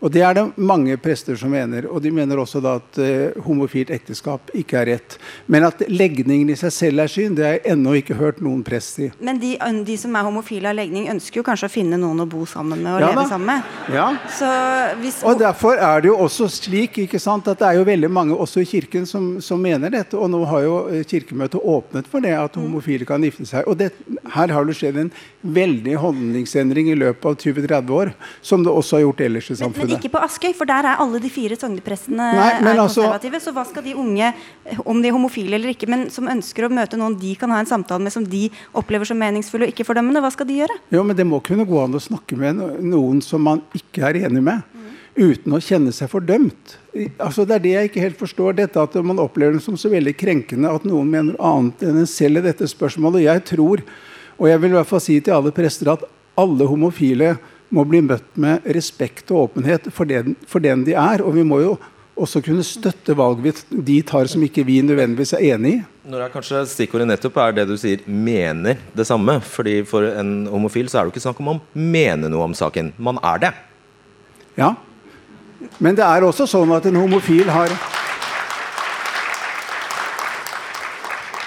Og Det er det mange prester som mener. Og de mener også da at eh, homofilt ekteskap ikke er rett. Men at legningen i seg selv er synd, det har jeg ennå ikke hørt noen prest si. Men de, de som er homofile av legning, ønsker jo kanskje å finne noen å bo sammen med og Ja leve da. sammen med. Ja. Så hvis Og Derfor er det jo også slik ikke sant, at det er jo veldig mange også i Kirken som, som mener dette. Og nå har jo eh, Kirkemøtet åpnet for det, at homofile kan gifte seg. Og det, her har det skjedd en veldig holdningsendring i løpet av 20-30 år, som det også har gjort ellers i Men ikke på Askøy, for der er alle de fire sogneprestene Nei, altså- konservative. Så hva skal de unge, om de er homofile eller ikke, men som ønsker å møte noen de kan ha en samtale med som de opplever som meningsfulle og ikke fordømmende, hva skal de gjøre? Jo, men Det må kunne gå an å snakke med noen som man ikke er enig med, uten å kjenne seg fordømt. Altså, det er det jeg ikke helt forstår. Dette at Man opplever det som så veldig krenkende at noen mener annet enn en selv i dette spørsmålet. Jeg tror, og jeg vil i hvert fall si til alle prester, at alle homofile må bli møtt med respekt og åpenhet for den, for den de er. Og vi må jo også kunne støtte valg de tar som ikke vi nødvendigvis er enig i. Når er kanskje Stikkordet nettopp er det du sier 'mener det samme'. Fordi For en homofil så er det jo ikke snakk om å mene noe om saken. Man er det. Ja. Men det er også sånn at en homofil har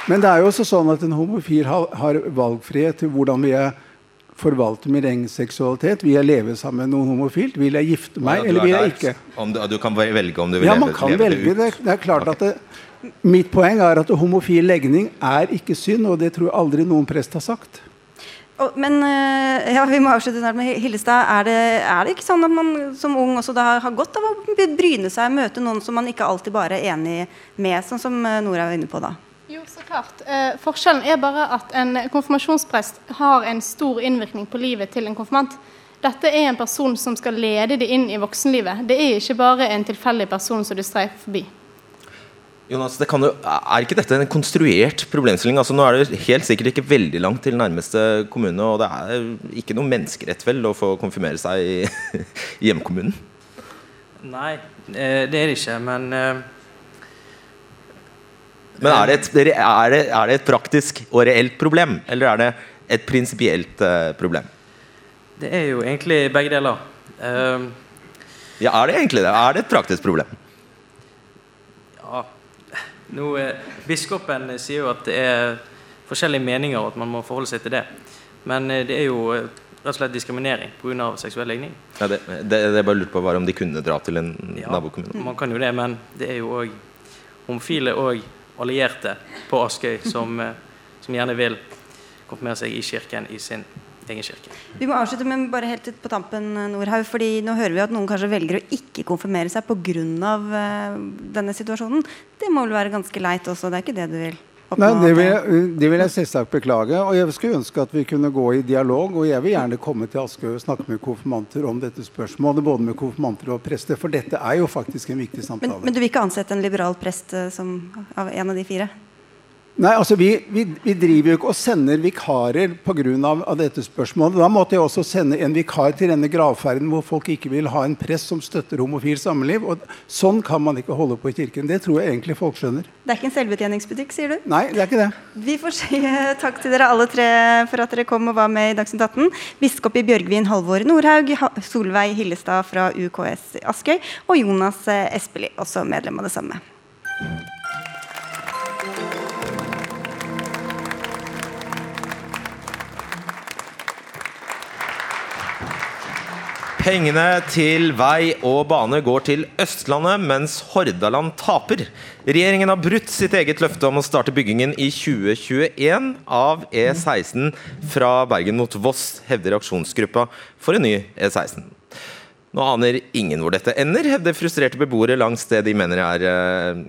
Men det er jo også sånn at en homofil har, har valgfrihet til hvordan vi jeg forvalte min egen seksualitet. Vil jeg leve sammen med noen homofilt? Vil jeg gifte meg, Ja, eller er vil jeg ikke? Om du, du kan velge om du vil Ja, leve, man kan leve velge. ut. Det, det er klart at det, Mitt poeng er at homofil legning er ikke synd, og det tror jeg aldri noen prest har sagt. Og, men eh, ja, vi må avslutte snart med Hillestad. Er det, er det ikke sånn at man som ung også da har godt av å bryne seg, møte noen som man ikke alltid bare er enig med, sånn som eh, Nora var inne på da? Jo, så klart. Eh, forskjellen er bare at en konfirmasjonsprest har en stor innvirkning på livet til en konfirmant. Dette er en person som skal lede det inn i voksenlivet. Det er ikke bare en tilfeldig person som du streifer forbi. Jonas, det kan jo, Er ikke dette en konstruert problemstilling? Altså, nå er det helt sikkert ikke veldig langt til nærmeste kommune, og det er ikke noe menneskerett vel å få konfirmere seg i, <laughs> i hjemkommunen? Nei, eh, det er det ikke, men eh, Men er det, et, er, det, er det et praktisk og reelt problem, eller er det et prinsipielt eh, problem? det er jo egentlig begge deler. Uh, Ja, er det egentlig det? Er det et praktisk problem? Ja, nå, eh, Biskopen sier jo at det er forskjellige meninger, og at man må forholde seg til det. Men eh, det er jo rett og slett diskriminering pga. seksuell legning. Ja, det, det, det jeg bare lurte på var om de kunne dra til en Ja, nabokommune. man kan jo det, men det er jo òg homofile og allierte på Askøy som, eh, som gjerne vil konfirmere seg i kirken i sin egen kirke. Vi må avslutte, men bare helt på tampen, Nordhaug. fordi nå hører vi at noen kanskje velger å ikke konfirmere seg pga. Uh, denne situasjonen. Det må vel være ganske leit også? Det er ikke det du vil Nei, det vil, jeg, det vil jeg selvsagt beklage. Og jeg skulle ønske at vi kunne gå i dialog. Og jeg vil gjerne komme til Askøy og snakke med konfirmanter om dette spørsmålet. Både med konfirmanter og prester. For dette er jo faktisk en viktig samtale. men du vil ikke ansette en liberal prest eh, som av en av de fire? Nei, altså vi, vi, vi driver jo ikke og sender vikarer pga. Dette spørsmålet. Da måtte jeg også sende en vikar til denne gravferden hvor folk ikke vil ha en prest som støtter homofil samliv. Og sånn kan man ikke holde på i kirken. Det tror jeg egentlig folk skjønner. Det er ikke en selvbetjeningsbutikk, sier du? Nei, det er ikke det. Vi får si eh, takk til dere alle tre for at dere kom og var med i Dagsnytt 18. Biskop i Bjørgvin Halvor Nordhaug, Solveig Hillestad fra UKS Askøy og Jonas eh, Espelid, også medlem av det samme. Pengene til vei og bane går til Østlandet, mens Hordaland taper. Regjeringen har brutt sitt eget løfte om å starte byggingen i 2021 av E16 fra Bergen mot Voss, hevder aksjonsgruppa for en ny E16. Nå aner ingen hvor dette ender, hevder frustrerte beboere langs det de mener er eh,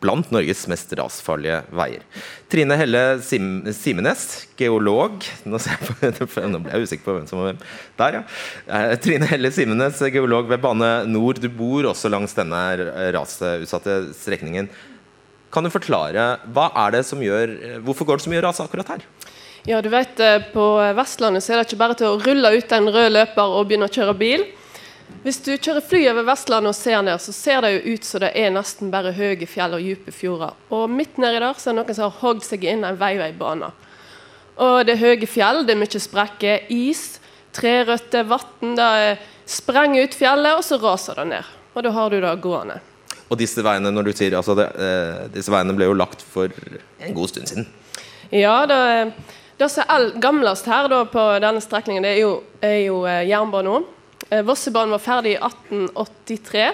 blant Norges mest rasfarlige veier. Trine Helle Sim Simenes, geolog <laughs> Nå, ble jeg usikker på hvem som var hvem. Der, ja. Eh, Trine Helle Simenes, geolog ved Bane Nor. Du bor også langs denne rasutsatte strekningen. Kan du forklare, hva er det som gjør, Hvorfor går det så mye ras akkurat her? Ja, du vet, eh, På Vestlandet så er det ikke bare til å rulle ut en rød løper og begynne å kjøre bil. Hvis du kjører fly over Vestlandet og ser ned, så ser det jo ut som det er nesten bare høye fjell og dype fjorder. Og midt nedi der så er det noen som har hogd seg inn en veiveibane. Og det er høye fjell, det er mye sprekker, is, trerøtter, vann. Det sprenger ut fjellet, og så raser det ned. Og da har du det gående. Og disse veiene når du sier, altså det, eh, disse veiene ble jo lagt for en god stund siden. Ja, det, det som er gamlest her da, på denne strekningen, det er jo, er jo eh, jernbanen. Eh, Vossebanen var ferdig i 1883.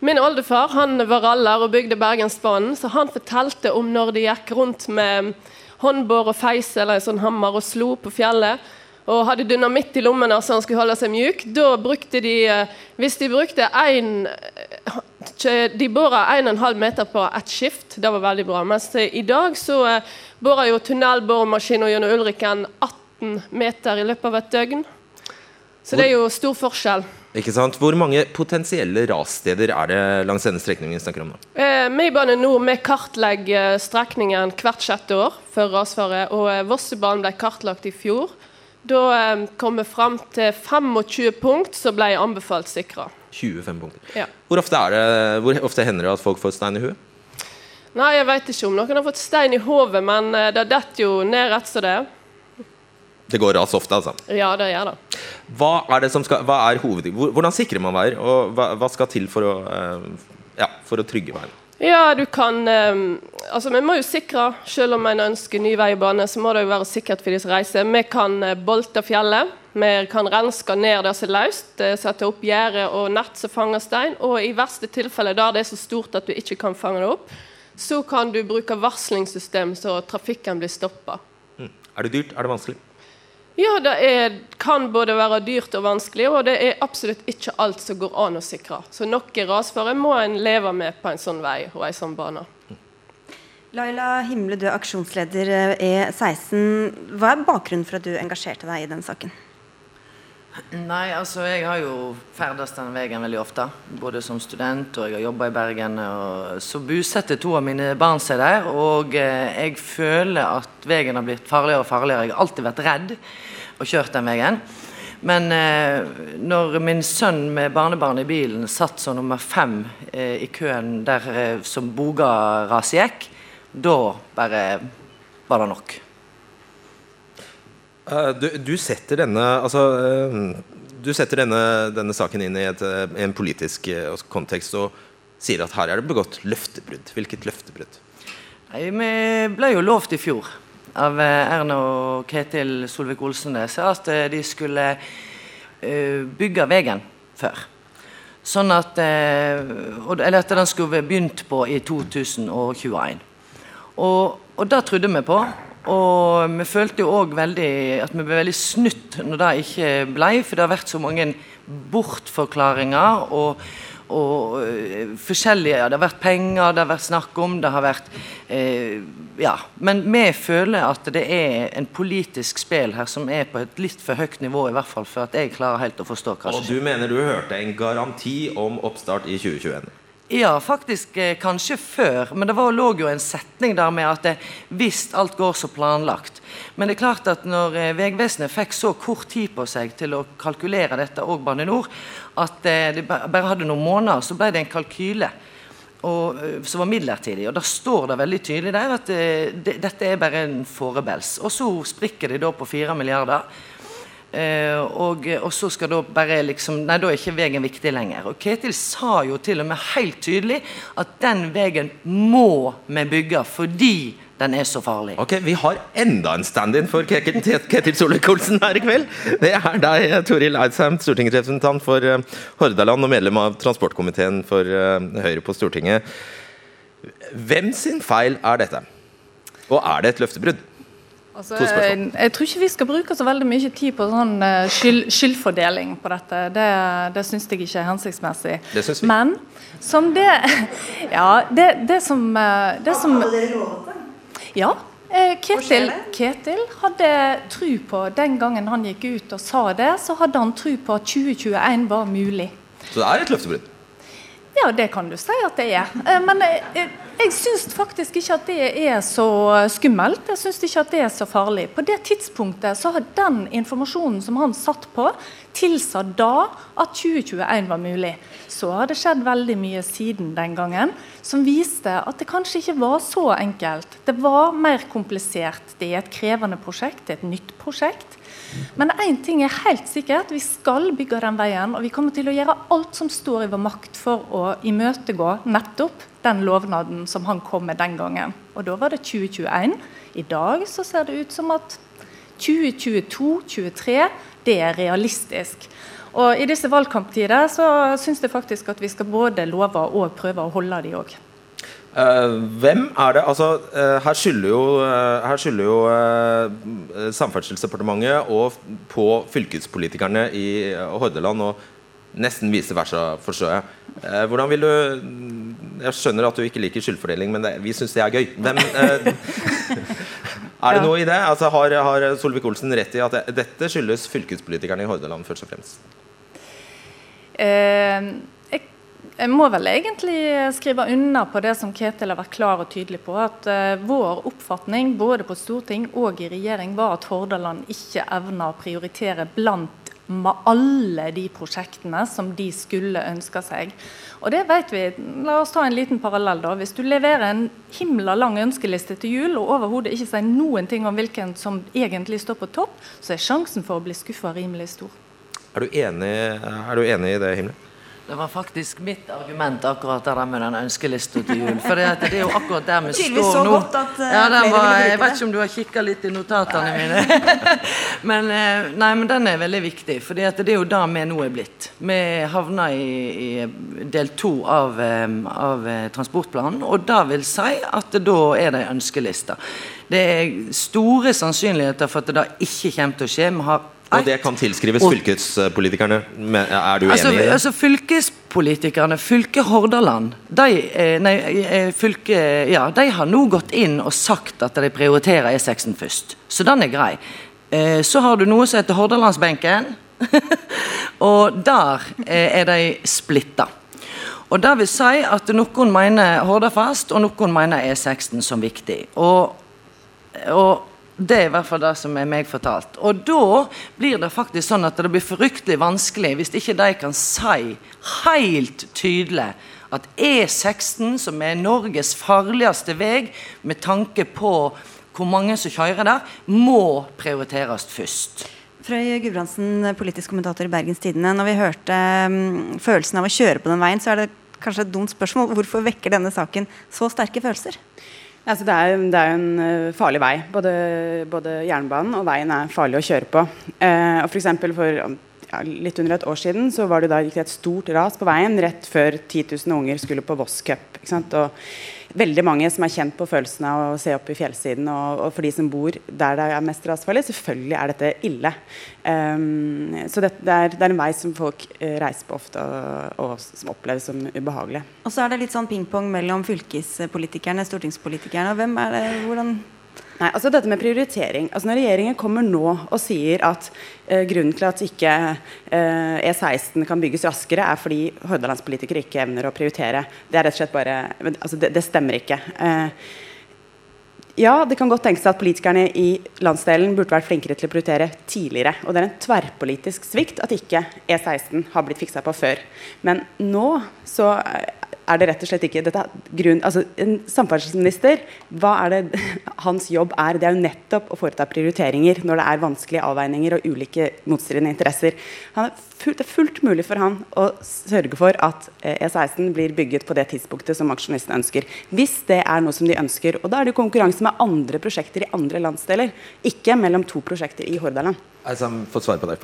Min oldefar han var raller og bygde Bergensbanen, så han fortalte om når de gikk rundt med håndbår og feis eller en sånn hammer og slo på fjellet. Og hadde dynamitt i lommene så han skulle holde seg mjuk. Da brukte de eh, Hvis de brukte én De bora 1,5 meter på ett skift. Det var veldig bra. Mens eh, i dag så eh, borer jo tunnelboremaskiner gjennom Ulriken 18 meter i løpet av et døgn. Så det er jo stor forskjell. Ikke sant? Hvor mange potensielle rassteder er det langs denne strekningen vi snakker om nå? Eh, vi i Bane Nor vi kartlegger strekningen hvert sjette år for rasfare. Og eh, Vossebanen ble kartlagt i fjor. Da eh, kom vi fram til 25 punkt som ble anbefalt sikra. 25 punkter. Ja. Hvor ofte, det, hvor ofte hender det at folk får stein i huet? Nei, jeg vet ikke om noen har fått stein i hodet, men eh, det detter jo ned rett som det er. Det går ras ofte, altså. Ja, det gjør det. Hva er, det som skal, hva er hoved... Hvordan sikrer man veier, og hva, hva skal til for å, eh, ja, for å trygge veien? Ja, du kan eh, Altså, vi må jo sikre, selv om en ønsker ny vei og bane, så må det jo være sikkert for de som reiser. Vi kan eh, bolte fjellet. Vi kan renske ned det som er løst. Sette opp gjerde og nett som fanger stein. Og i verste tilfelle, der det er så stort at du ikke kan fange det opp, så kan du bruke varslingssystem så trafikken blir stoppa. Mm. Er det dyrt? Er det vanskelig? Ja, det er, kan både være dyrt og vanskelig, og det er absolutt ikke alt som går an å sikre. Så noe rasfare må en leve med på en sånn vei og en sånn bane. Laila Himle, du er aksjonsleder eh, E16. Hva er bakgrunnen for at du engasjerte deg i den saken? Nei, altså jeg har jo ferdes den veien veldig ofte. Både som student og jeg har jobba i Bergen. Og så bosetter to av mine barn seg der. Og eh, jeg føler at veien har blitt farligere og farligere. Jeg har alltid vært redd og kjørt den veien. Men eh, når min sønn med barnebarn i bilen satt som nummer fem eh, i køen der eh, som Boga-raset gikk, da bare var det nok. Eh, du, du setter denne altså, eh, Du setter denne, denne saken inn i, et, eh, en politisk kontekst. Og sier at her er det begått løftebrudd. Hvilket løftebrudd? Nei, Vi ble jo lovt i fjor av Erna og Ketil Solvik-Olsen at de skulle bygge veien før. Sånn at, eller at den skulle begynt på i 2021. Og, og det trodde vi på. Og vi følte jo òg at vi ble veldig snytt når det ikke ble, for det har vært så mange bortforklaringer og, og øh, forskjellige ja, Det har vært penger, det har vært snakk om, det har vært eh, Ja. Men vi føler at det er en politisk spill her som er på et litt for høyt nivå, i hvert fall for at jeg klarer helt å forstå hva Og du mener du hørte en garanti om oppstart i 2021? Ja, faktisk eh, kanskje før. Men det var, lå jo en setning der med at eh, hvis alt går så planlagt. Men det er klart at når eh, Vegvesenet fikk så kort tid på seg til å kalkulere dette, og Bane NOR, at de bare hadde noen måneder, så ble det en kalkyle. Og, som var midlertidig. Og da står det veldig tydelig der at det, dette er bare en forebels. Og så sprikker de da på fire milliarder. Eh, og, og så skal da bare liksom Nei, da er ikke veien viktig lenger. Og Ketil sa jo til og med helt tydelig at den veien må vi bygge fordi den er så farlig. Ok, Vi har enda en stand-in for Ketil Ketil Solvik-Olsen her i kveld. Det er deg, Toril Eidsheim, stortingsrepresentant for eh, Hordaland og medlem av transportkomiteen for eh, Høyre på Stortinget. Hvem sin feil er dette? Og er det et løftebrudd? Altså, To spørsmål. jeg, jeg tror ikke vi skal bruke så veldig mye tid på sånn eh, skyld, skyldfordeling på dette. Det, det syns jeg ikke er hensiktsmessig. Det syns vi. Men som det <laughs> Ja, det, det som eh, det som, Ja. eh, Ketil, Ketil hadde tro på Den gangen han gikk ut og sa det, så hadde han tro på at 2021 var mulig. Så det er et løftebrudd? Ja, det kan du si at det er. Eh, Men jeg, jeg, jeg syns faktisk ikke at det er så skummelt. Jeg syns ikke at det er så farlig. På det tidspunktet så har den informasjonen som han satt på, tilsa da at 2021 var mulig. Så har det skjedd veldig mye siden den gangen som viste at det kanskje ikke var så enkelt. Det var mer komplisert. Det er et krevende prosjekt, det er et nytt prosjekt. Men én ting er helt sikkert, vi skal bygge den veien. Og vi kommer til å gjøre alt som står i vår makt for å imøtegå nettopp den lovnaden som han kom med den gangen. Og da var det 2021. I dag så ser det ut som at 2022-2023, det er realistisk. Og i disse valgkamptider så syns jeg faktisk at vi skal både love og prøve å holde de òg. Eh, hvem er det Altså, eh, her skylder jo, eh, her skylder jo Samferdselsdepartementet og på fylkespolitikerne i Hordaland og nesten vice versa, forstår jeg. Eh, hvordan vil du Jeg skjønner at du ikke liker skyldfordeling, men det, vi syns det er gøy. Hvem, eh, <laughs> er det noe i det? Altså, har har Solvik-Olsen rett i at det, dette skyldes fylkespolitikerne i Hordaland først og fremst? Eh, jeg, må vel egentlig skrive unna på det som Ketil har vært klar og tydelig på. At eh, vår oppfatning både på storting og i regjering var at Hordaland ikke evna å prioritere blant med alle de prosjektene som de skulle ønske seg. Og det vet vi. La oss ta en liten parallell. da. Hvis du leverer en himla lang ønskeliste til jul og overhodet ikke sier noen ting om hvilken som egentlig står på topp, så er sjansen for å bli skuffa rimelig stor. Er du enig, er du enig i det, Himle? Det var faktisk mitt argument akkurat det der med den ønskelista til jul. For det, det er jo akkurat der vi <laughs> står nå. at, eh, ja, den var, Jeg vet ikke om du har kikka litt i notatene mine. <laughs> men, eh, nei, men den er veldig viktig, for det er jo det vi nå er blitt. Vi havna i, i del to av, eh, av eh, transportplanen, og det vil si at da er det ei ønskeliste. Det er store sannsynligheter for at det ikke kommer til å skje. Vi har Og det kan tilskrives Og- fylkespolitikerne. Er du enig Altså, i det? altså Fylkespolitikerne, fylket Hordaland, de, eh, nei, eh, fylke, ja, de har nå gått inn og sagt at de prioriterer E6 først. Så den er grei. Eh, så har du noe som heter Hordalandsbenken, <laughs> og der er de splitta. Og det vil si at noen mener Hordafast, og noen mener E16 som viktig. Og, og det er i hvert fall det som er meg fortalt. Og da blir det faktisk sånn at det blir fryktelig vanskelig hvis ikke de kan si helt tydelig at E16, som er Norges farligste vei med tanke på hvor mange som kjører der, må prioriteres først. Frøy Gudbrandsen, politisk kommentator i Bergens Tidende. Når vi hørte mm, følelsen av å kjøre på den veien, så er det kanskje et dumt spørsmål. Hvorfor vekker denne saken så sterke følelser? Altså det, er, det er en uh, farlig vei. Både, både, jernbanen og veien er farlig å kjøre på. Eh, og for, for ja, litt under et år siden så var det da gikk det et stort ras på veien rett før 10 000 unger skulle på Voss Cup. Og veldig mange som er kjent på følelsen av å se opp i fjellsiden. Og, og for de som bor der det er mest rasfarlig, selvfølgelig er dette ille. Um, så det, det, er, det, er, en vei som folk uh, reiser på ofte, og, og, som oppleves som ubehagelig. Og så er det litt sånn pingpong mellom fylkespolitikerne, stortingspolitikerne. og hvem er det, hvordan Nei, altså dette med prioritering. Altså Når regjeringen kommer nå og sier at eh, grunnen til at ikke eh, E16 kan bygges raskere, er fordi hordalandspolitikere ikke evner å prioritere. Det er rett og slett bare altså det, det stemmer ikke. Eh, ja, det kan godt tenkes at politikerne i landsdelen burde vært flinkere til å prioritere tidligere. Og det er en tverrpolitisk svikt at ikke E16 har blitt fiksa på før. Men nå så er det rett og slett ikke dette grunn, altså En samferdselsminister, hva er det <laughs> hans jobb er? Det er jo nettopp å foreta prioriteringer når det er vanskelige avveininger og ulike motstridende interesser. Er fullt, det er fullt mulig for han å sørge for at E16 eh, e blir bygget på det tidspunktet som aksjonistene ønsker. Hvis det er noe som de ønsker. Og da er det konkurranse med andre prosjekter i andre landsdeler, ikke mellom to prosjekter i Hordaland. Altså, få svar på det.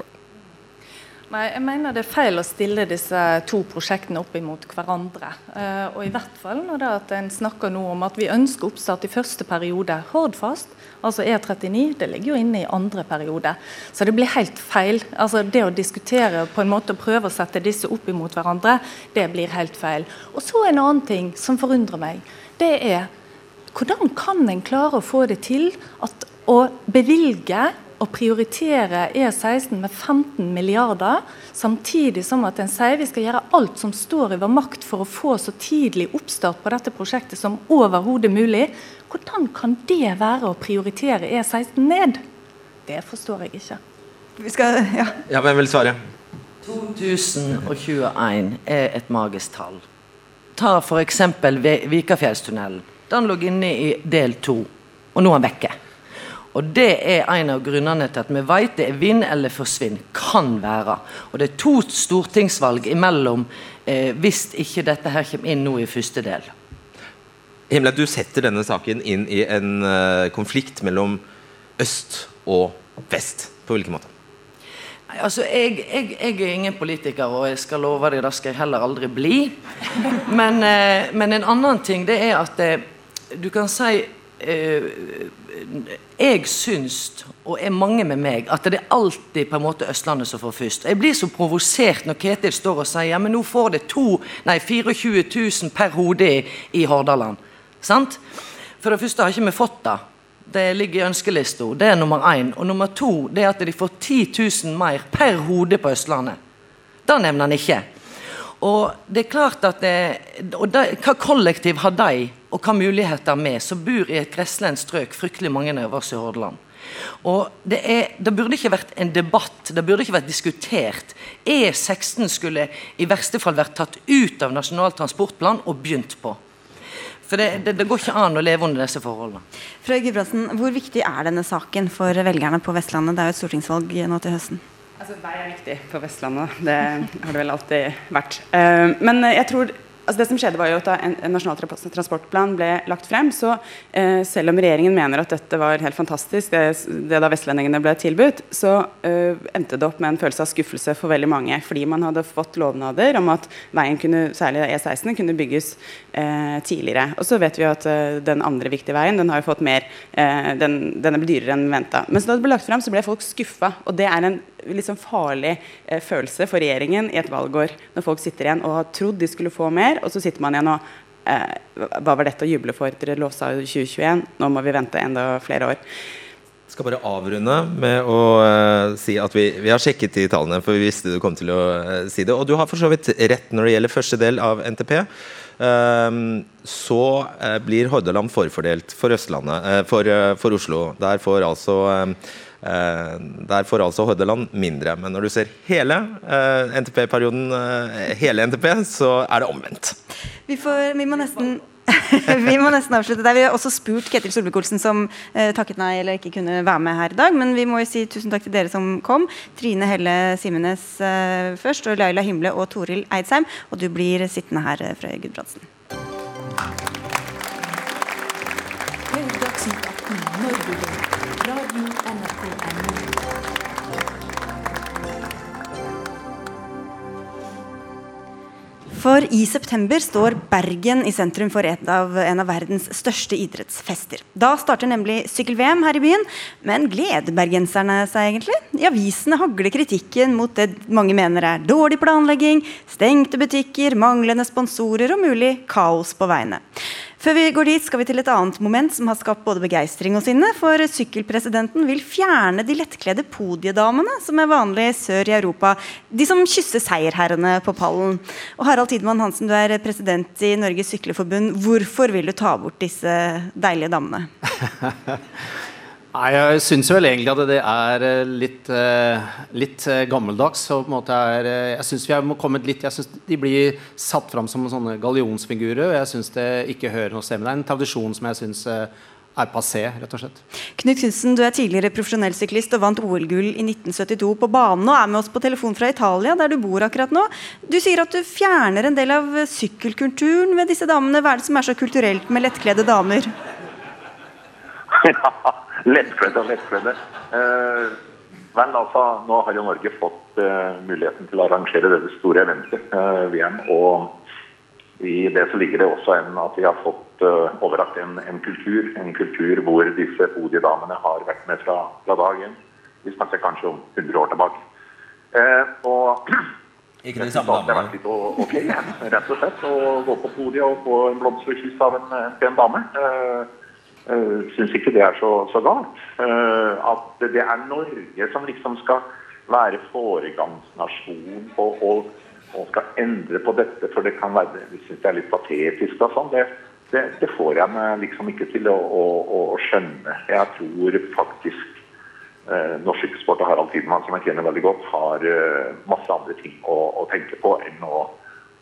Nei, jeg mener det er feil å stille disse to prosjektene opp imot hverandre. Uh, og i hvert fall når det at en snakker nå om at vi ønsker oppstart i første periode. Hordfast, altså E39, det ligger jo inne i andre periode. Så det blir helt feil. Altså Det å diskutere på en måte og prøve å sette disse opp imot hverandre, det blir helt feil. Og så en annen ting som forundrer meg. Det er hvordan kan en klare å få det til at å bevilge å prioritere E16 med 15 milliarder, samtidig som at en sier vi skal gjøre alt som står i vår makt for å få så tidlig oppstart på dette prosjektet som overhodet mulig. Hvordan kan det være å prioritere E16 ned? Det forstår jeg ikke. Vi skal, ja. ja, Hvem vil svare? 2021 er et magisk tall. Ta f.eks. Vikafjellstunnelen. Den lå inne i del to, og nå er den vekke. Og Det er en av grunnene til at vi vet det er vinn eller forsvinn. Kan være. Og Det er to stortingsvalg imellom eh, hvis ikke dette her kommer inn nå i første del. Himle, du setter denne saken inn i en uh, konflikt mellom øst og vest. På hvilken måte? Nei, altså, jeg, jeg, jeg, er ingen politiker, og jeg skal love deg det skal jeg heller aldri bli. Men, uh, men en annen ting det er at uh, du kan si jeg syns, og er mange med meg, at det er alltid på en måte Østlandet som får først. Jeg blir så provosert når Ketil står og sier ja, men nå får det to, nei, 24 000 per hode i, Hordaland. Sant? For det første har ikke vi fått det. Det ligger i ønskelista. Det er nummer én. Og nummer to det er at de får 10 000 mer per hode på Østlandet. Det nevner han ikke. Og det er klart at det, og de, Hva kollektiv har de, og hva muligheter vi som bor i et gresslendt strøk, fryktelig mange av oss i Hordaland? Og det, er, det, burde ikke vært en debatt, det burde ikke vært diskutert. E16 skulle i verste fall vært tatt ut av Nasjonal transportplan og begynt på. For det, det, det går ikke an å leve under disse forholdene. Frøy Gudbrandsen, Hvor viktig er denne saken for velgerne på Vestlandet? Det er jo et stortingsvalg nå til høsten. Altså, Vei er viktig på Vestlandet. Det har det vel alltid vært. Uh, men jeg tror altså Det som skjedde var jo at Da en, en nasjonal transportplan ble lagt frem, så eh, selv om regjeringen mener at dette var helt fantastisk, det, det da vestlendingene ble tilbudt, så eh, endte det opp med en følelse av skuffelse for veldig mange. Fordi man hadde fått lovnader om at veien kunne, særlig E16 kunne bygges eh, tidligere. Og så vet vi jo at eh, den andre viktige veien den har jo fått mer, eh, den, den er blitt dyrere enn venta. Men så da det ble lagt frem, så ble folk skuffa. Og det er en sånn farlig eh, følelse for regjeringen i et valgår, når folk sitter igjen og har trodd de skulle få mer, og så sitter man igjen og eh, Hva var dette å juble for? Dere lovsa jo 2021, nå må vi vente enda flere år. Jeg skal bare avrunde med å uh, si at vi, vi, har sjekket de tallene, for vi visste du kom til å uh, si det. Og du har for så vidt rett når det gjelder første del av NTP. Uh, ehm, så blir Hordaland forfordelt for Østlandet, for, for, Oslo. Der får altså Eh, der får altså Hordaland mindre. Men når du ser hele eh, NTP-perioden, eh, hele NTP, så er det omvendt. Vi, får, vi må nesten <laughs> vi må nesten avslutte der. Vi har også spurt Ketil Solvik-Olsen, som eh, takket nei eller ikke kunne være med her i dag. Men vi må jo si tusen takk til dere som kom. Trine Helle Simenes eh, først, og Laila Himle og Toril Eidsheim. Og du blir sittende her, eh, Frøy Gudbrandsen. Dagsnytt 18 når For i september står Bergen i sentrum for et av, en av verdens største idrettsfester. Da starter nemlig sykkel-VM her i byen. Men gleder bergenserne seg egentlig? I avisene hagler kritikken mot det mange mener er dårlig planlegging, stengte butikker, manglende sponsorer og mulig kaos på veiene. Før vi går dit, skal vi til et annet moment som har skapt både begeistring og sinne. For sykkelpresidenten vil fjerne de lettkledde podiedamene som er vanlig sør i Europa. De som kysser seierherrene på pallen. Og Harald Tidemann Hansen, du er president i Norges Sykleforbund. Hvorfor vil du ta bort disse deilige damene? <laughs> Nei, Jeg syns vel egentlig at det er eh, litt, eh, litt eh, gammeldags. Er, jeg syns vi har kommet litt Jeg synes De blir satt fram som sånne gallionsfigurer, og jeg syns det ikke hører noe sted med. Det er en tradisjon som jeg syns er passé, rett og slett. Knut Knutsen, du er tidligere profesjonell syklist og vant OL-gull i 1972 på banen og er med oss på telefon fra Italia, der du bor akkurat nå. Du sier at du fjerner en del av sykkelkulturen med disse damene. Hva er det som er så kulturelt med lettkledde damer? Ja, lettkledde og lettkledde. Eh, vel, altså, nå har jo Norge fått eh, muligheten til å arrangere dette store eventet, eh, VM. Og i det så ligger det også en, at vi har fått eh, overrakt en, en kultur. En kultur hvor disse podiedamene har vært med fra, fra dag én. Vi snakker kanskje om 100 år tilbake. Eh, og Ikke de samme damene? det har vært litt ok, rett og slett. Å gå på podiet og få en blomsterkyss kyss av en, en pen dame. Uh, uh, Syns ikke det er så, så galt. Eh, at det er Norge som liksom skal være foregangsnasjon på å og skal endre på dette, for det kan være Vi syns det er litt patetisk og sånn. Det, det, det får jeg meg liksom ikke til å, å, å, skjønne. Jeg tror faktisk eh, norsk sykkelsport og Harald Tidemann, som jeg kjenner veldig godt, har eh, masse andre ting å, å tenke på enn å,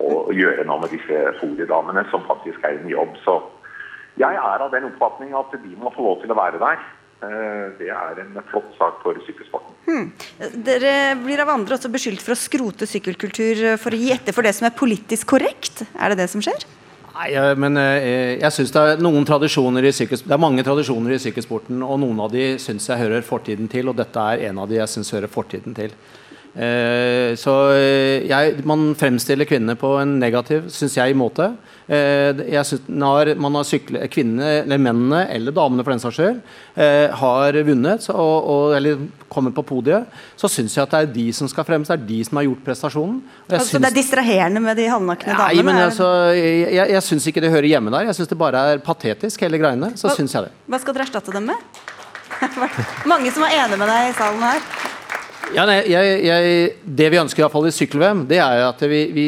å gjøre noe med disse foliedamene, som faktisk er en jobb. Så jeg er av den oppfatning at de må få lov til å være der. Eh, det er en flott sak for sykkelsporten. Hmm. Dere blir av andre også beskyldt for å skrote sykkelkultur for å gi etter for det som er politisk korrekt. Er det det som skjer? Nei, men eh, jeg synes det er noen tradisjoner i Det er mange tradisjoner i sykkelsporten, og noen av de syns jeg hører fortiden til, og dette er en av de jeg syns hører fortiden til. Eh, så eh, jeg, man fremstiller kvinnene på en negativ, syns jeg, måte. Eh, jeg synes, når man har syklet, kvinnene, eller mennene, eller damene for den saks skyld, har vunnet og, og, eller kommet på podiet, så syns jeg at det er de som skal fremst. Det er de som har gjort prestasjonen. Jeg Altså, det er distraherende med de halvnakne Nei, damene? men er- altså, jeg, jeg, jeg syns ikke det hører hjemme der. Jeg syns det bare er patetisk, hele greiene. Så syns jeg det. Hva skal dere erstatte dem med? <laughs> Mange som er enig med deg i salen her. Ja, nei, jeg, jeg, det vi ønsker i, hvert fall i sykkel-VM, det er at vi, vi,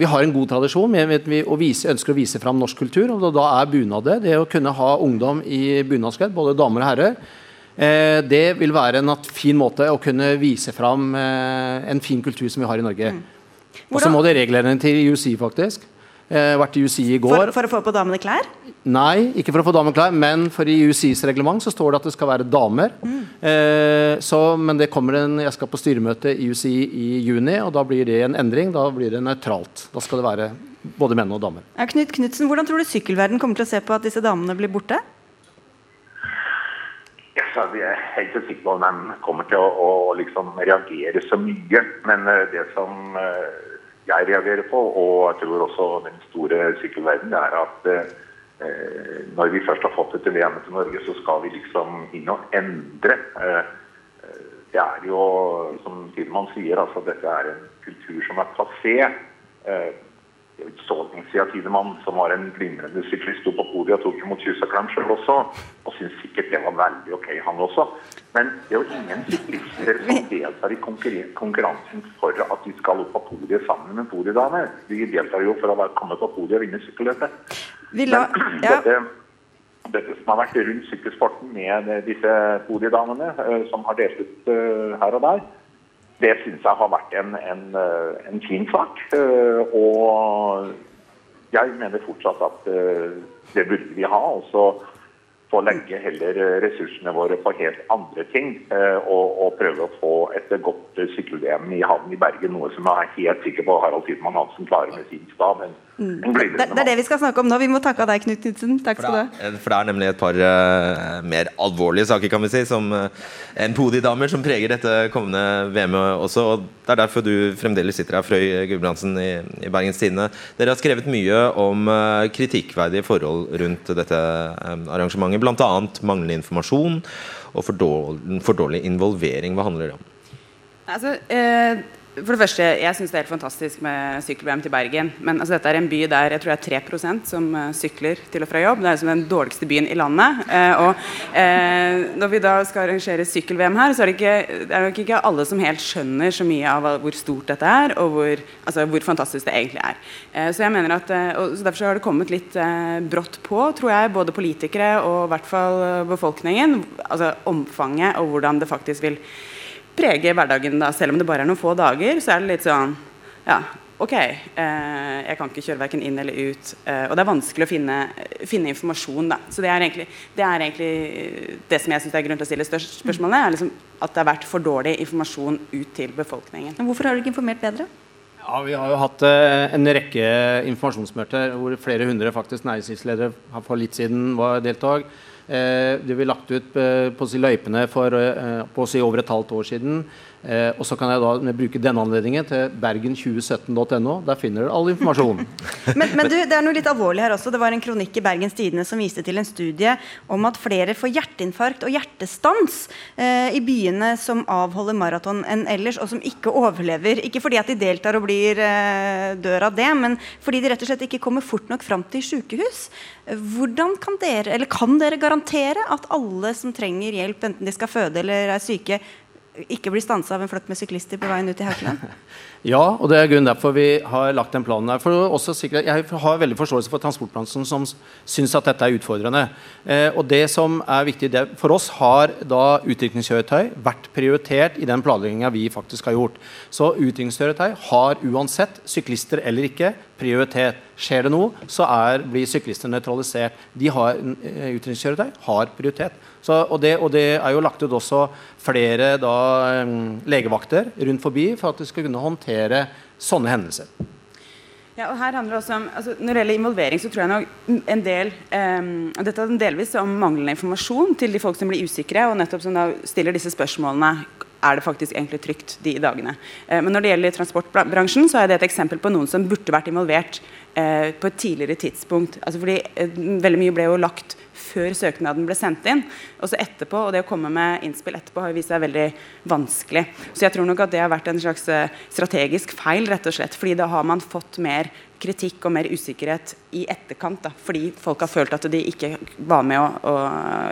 vi har en god tradisjon vi vise, ønsker å vise fram norsk kultur. og Da er bunad det. Å kunne ha ungdom i bunadskledd, både damer og herrer, eh, det vil være en fin måte å kunne vise fram eh, en fin kultur som vi har i Norge. Og så må det reglene til UC, faktisk. Eh, vært i UC i går. For, for å få på damene klær? Nei, ikke for å få damene klær, men for i UCIs reglement så står det at det skal være damer. Eh, så, men det kommer en, jeg skal på styremøte i UCI i juni, og da blir det en endring. Da blir det nøytralt. Da skal det være både menn og damer. Ja, Knut Knutsen, hvordan tror du sykkelverden kommer til å se på at disse damene blir borte? jeg er helt sikker på om de kommer til å, å liksom reagere så mye. Men eh, det som eh, jeg reagerer på, og jeg tror også den store sykkelverdenen, er at eh, når vi først har fått dette VM-et til Norge, så skal vi liksom inn og endre. Eh, eh, det er jo, som Tidemann sier, altså dette er en kultur som er passé. Eh, Tidemann, som var en glimrende syklist, sto på podiet og tok imot klem selv også, og syntes sikkert det var veldig ok, han også. Men det er jo ingen syklister som deltar i konkurransen for at de skal opp på podiet sammen med podiedame. De deltar jo for å komme på podiet og vinne sykkelløpet. <clears throat> Ja. dette, dette som har vært rundt sykkelsporten med disse podiedamene, eh, som har delt ut eh, her og der, det syns jeg har vært en, en, eh, en fin sak. Eh, Og jeg mener fortsatt at eh, det burde vi ha. og så få legge heller ressursene våre på helt andre ting. Og, og prøve å få et godt sykkel-VM i havn i Bergen. Noe som jeg er helt sikker på Harald Tidmann Hansen klarer med sin stab. Mm. Det, det er det vi skal snakke om nå. Vi må takke av deg, Knut Knutsen. Takk skal du ha. Eh, For det er nemlig et par uh, mer alvorlige saker kan vi si som uh, en podidamer som preger dette kommende VM-et også. og Det er derfor du fremdeles sitter her, Frøy Gulbrandsen i, i Bergens Tidende. Dere har skrevet mye om uh, kritikkverdige forhold rundt dette um, arrangementet. Bl.a. manglende informasjon og for dårlig, for dårlig involvering. Hva handler det om? Altså, eh, for det første, Jeg syns det er helt fantastisk med sykkel-VM til Bergen. Men altså, dette er en by der jeg tror det er 3% som eh, sykler til og fra jobb. Det er liksom den dårligste byen i landet. Eh, og eh, Når vi da skal arrangere sykkel-VM her, så er det, ikke, det er nok ikke alle som helt skjønner så mye av hvor stort dette er, og hvor, altså, hvor fantastisk det egentlig er. Eh, så jeg mener at, eh, og så Derfor så har det kommet litt eh, brått på, tror jeg, både politikere og i hvert fall befolkningen. altså Omfanget og hvordan det faktisk vil prege hverdagen da, selv om det bare er noen få dager, så er det litt sånn Ja, OK. Eh, jeg kan ikke kjøre verken inn eller ut. Eh, og det er vanskelig å finne, finne informasjon, da. Så det er egentlig det, er egentlig det som jeg syns er grunn til å stille størst spørsmål er liksom at det har vært for dårlig informasjon ut til befolkningen. Men hvorfor har du ikke informert bedre? Ja, Vi har jo hatt eh, en rekke informasjonsmøter hvor flere hundre faktisk næringslivsledere har for litt siden var deltok. Eh, det ble lagt ut eh, på løypene for eh, på over et halvt år siden. Eh, og så kan jeg da bruke denne anledningen til bergen2017.no. Der finner dere all informasjon. <laughs> Men, men du, det er noe litt alvorlig her også. Det var en kronikk i Bergens Tidende som viste til en studie om at flere får hjerteinfarkt og hjertestans eh, i byene som avholder maraton enn ellers, og som ikke overlever. Ikke fordi at de deltar og blir eh, dør av det, men fordi de rett og slett ikke kommer fort nok fram til sykehus. Hvordan kan dere, eller kan dere garantere at alle som trenger hjelp, enten de skal føde eller er syke, ikke blir stansa av en flokk med syklister på veien ut i Haukeland? <laughs> Ja, og det er grunnen derfor vi har lagt den planen der. For også sikre, jeg har veldig forståelse for transportbransjen som syns at dette er utfordrende. Eh, og det som er viktig, det, For oss har da utrykningskjøretøy vært prioritert i den planlegginga vi faktisk har gjort. Så utrykningskjøretøy har uansett, syklister eller ikke, prioritet. Skjer det noe, så er, blir syklister nøytralisert. De har, eh, utrykningskjøretøy har prioritet. Så, og, det, og, det, er jo lagt ut også flere da, legevakter rundt forbi for at de skal kunne håndtere sånne hendelser. Ja, og her handler det også om, altså, Når det gjelder involvering, så tror jeg nok en del um, Dette er delvis om manglende informasjon til de folk som blir usikre, og nettopp som da stiller disse spørsmålene er det faktisk egentlig trygt de dagene. Eh, men når det gjelder transportbransjen, så er det et eksempel på noen som burde vært involvert eh, på et tidligere tidspunkt. Altså fordi eh, Veldig mye ble jo lagt før søknaden ble sendt inn. Og så etterpå, og det å komme med innspill etterpå har vist seg veldig vanskelig. Så jeg tror nok at det har vært en slags strategisk feil, rett og slett. fordi da har man fått mer kritikk og mer usikkerhet i etterkant. Da, fordi folk har følt at de ikke var med å, å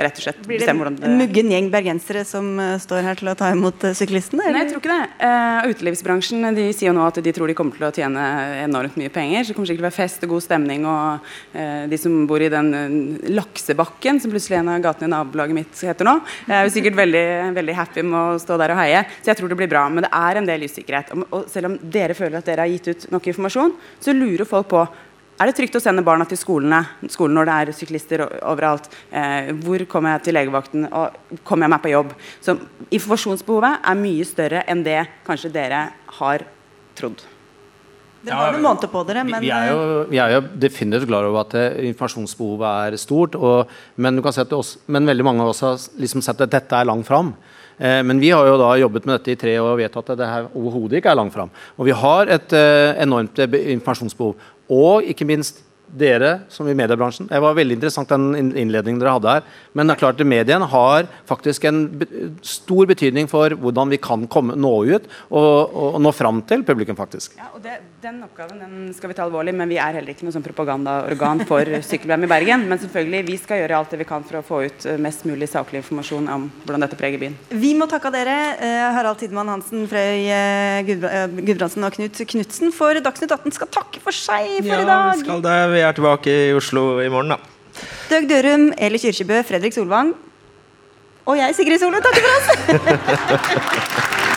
rett og slett bestemme hvordan det Blir det en muggen gjeng bergensere som uh, står her til å ta imot uh, syklistene? Nei, jeg tror ikke det. Uh, utelivsbransjen de sier jo nå at de tror de kommer til å tjene enormt mye penger. Så det kommer sikkert til å være fest og god stemning. Og uh, de som bor i den uh, laksebakken, som plutselig en av gatene i nabolaget mitt heter nå, er jo sikkert veldig, veldig happy med å stå der og heie. Så jeg tror det blir bra. Men det er en del usikkerhet. Og, og selv om dere føler at dere har gitt ut nok informasjon, så lurer folk på er det trygt å sende barna til skolene, skolen når det er syklister overalt? Eh, hvor kommer jeg til legevakten? Og kommer jeg meg på jobb? Så informasjonsbehovet er mye større enn det kanskje dere har trodd. Dere har noen måneder på dere, men vi, er jo, vi er jo definitivt klar over at eh, informasjonsbehovet er stort. Og, men, også, men, veldig mange av oss har liksom sett at dette er langt fram. Eh, men vi har jo da jobbet med dette i tre år og vet at det her overhodet ikke er langt fram. Og vi har et eh, enormt informasjonsbehov. Og ikke minst dere som i mediebransjen. Det var veldig interessant den innledningen dere hadde her. Men det er klart at medien har faktisk en stor betydning for hvordan vi kan komme, nå ut og, og nå fram til publikum, faktisk. Ja, og det, Den oppgaven den skal vi ta alvorlig, men vi er heller ikke noe sånn propagandaorgan for <laughs> sykkel-VM i Bergen. Men selvfølgelig, vi skal gjøre alt det vi kan for å få ut eh, mest mulig saklig informasjon om hvordan dette preger byen. Vi må takke dere, eh, Harald Tidemann Hansen, Frøy eh, Gudbrandsen og Knut Knutsen, for Dagsnytt 18 skal takke for seg for ja, i dag. Ja, Vi skal det. Vi er tilbake i Oslo i morgen, da. Døg Dørum, Eli Kyrkjebø, Fredrik Solvang og jeg, Sigrid Solund, takker for oss! <laughs>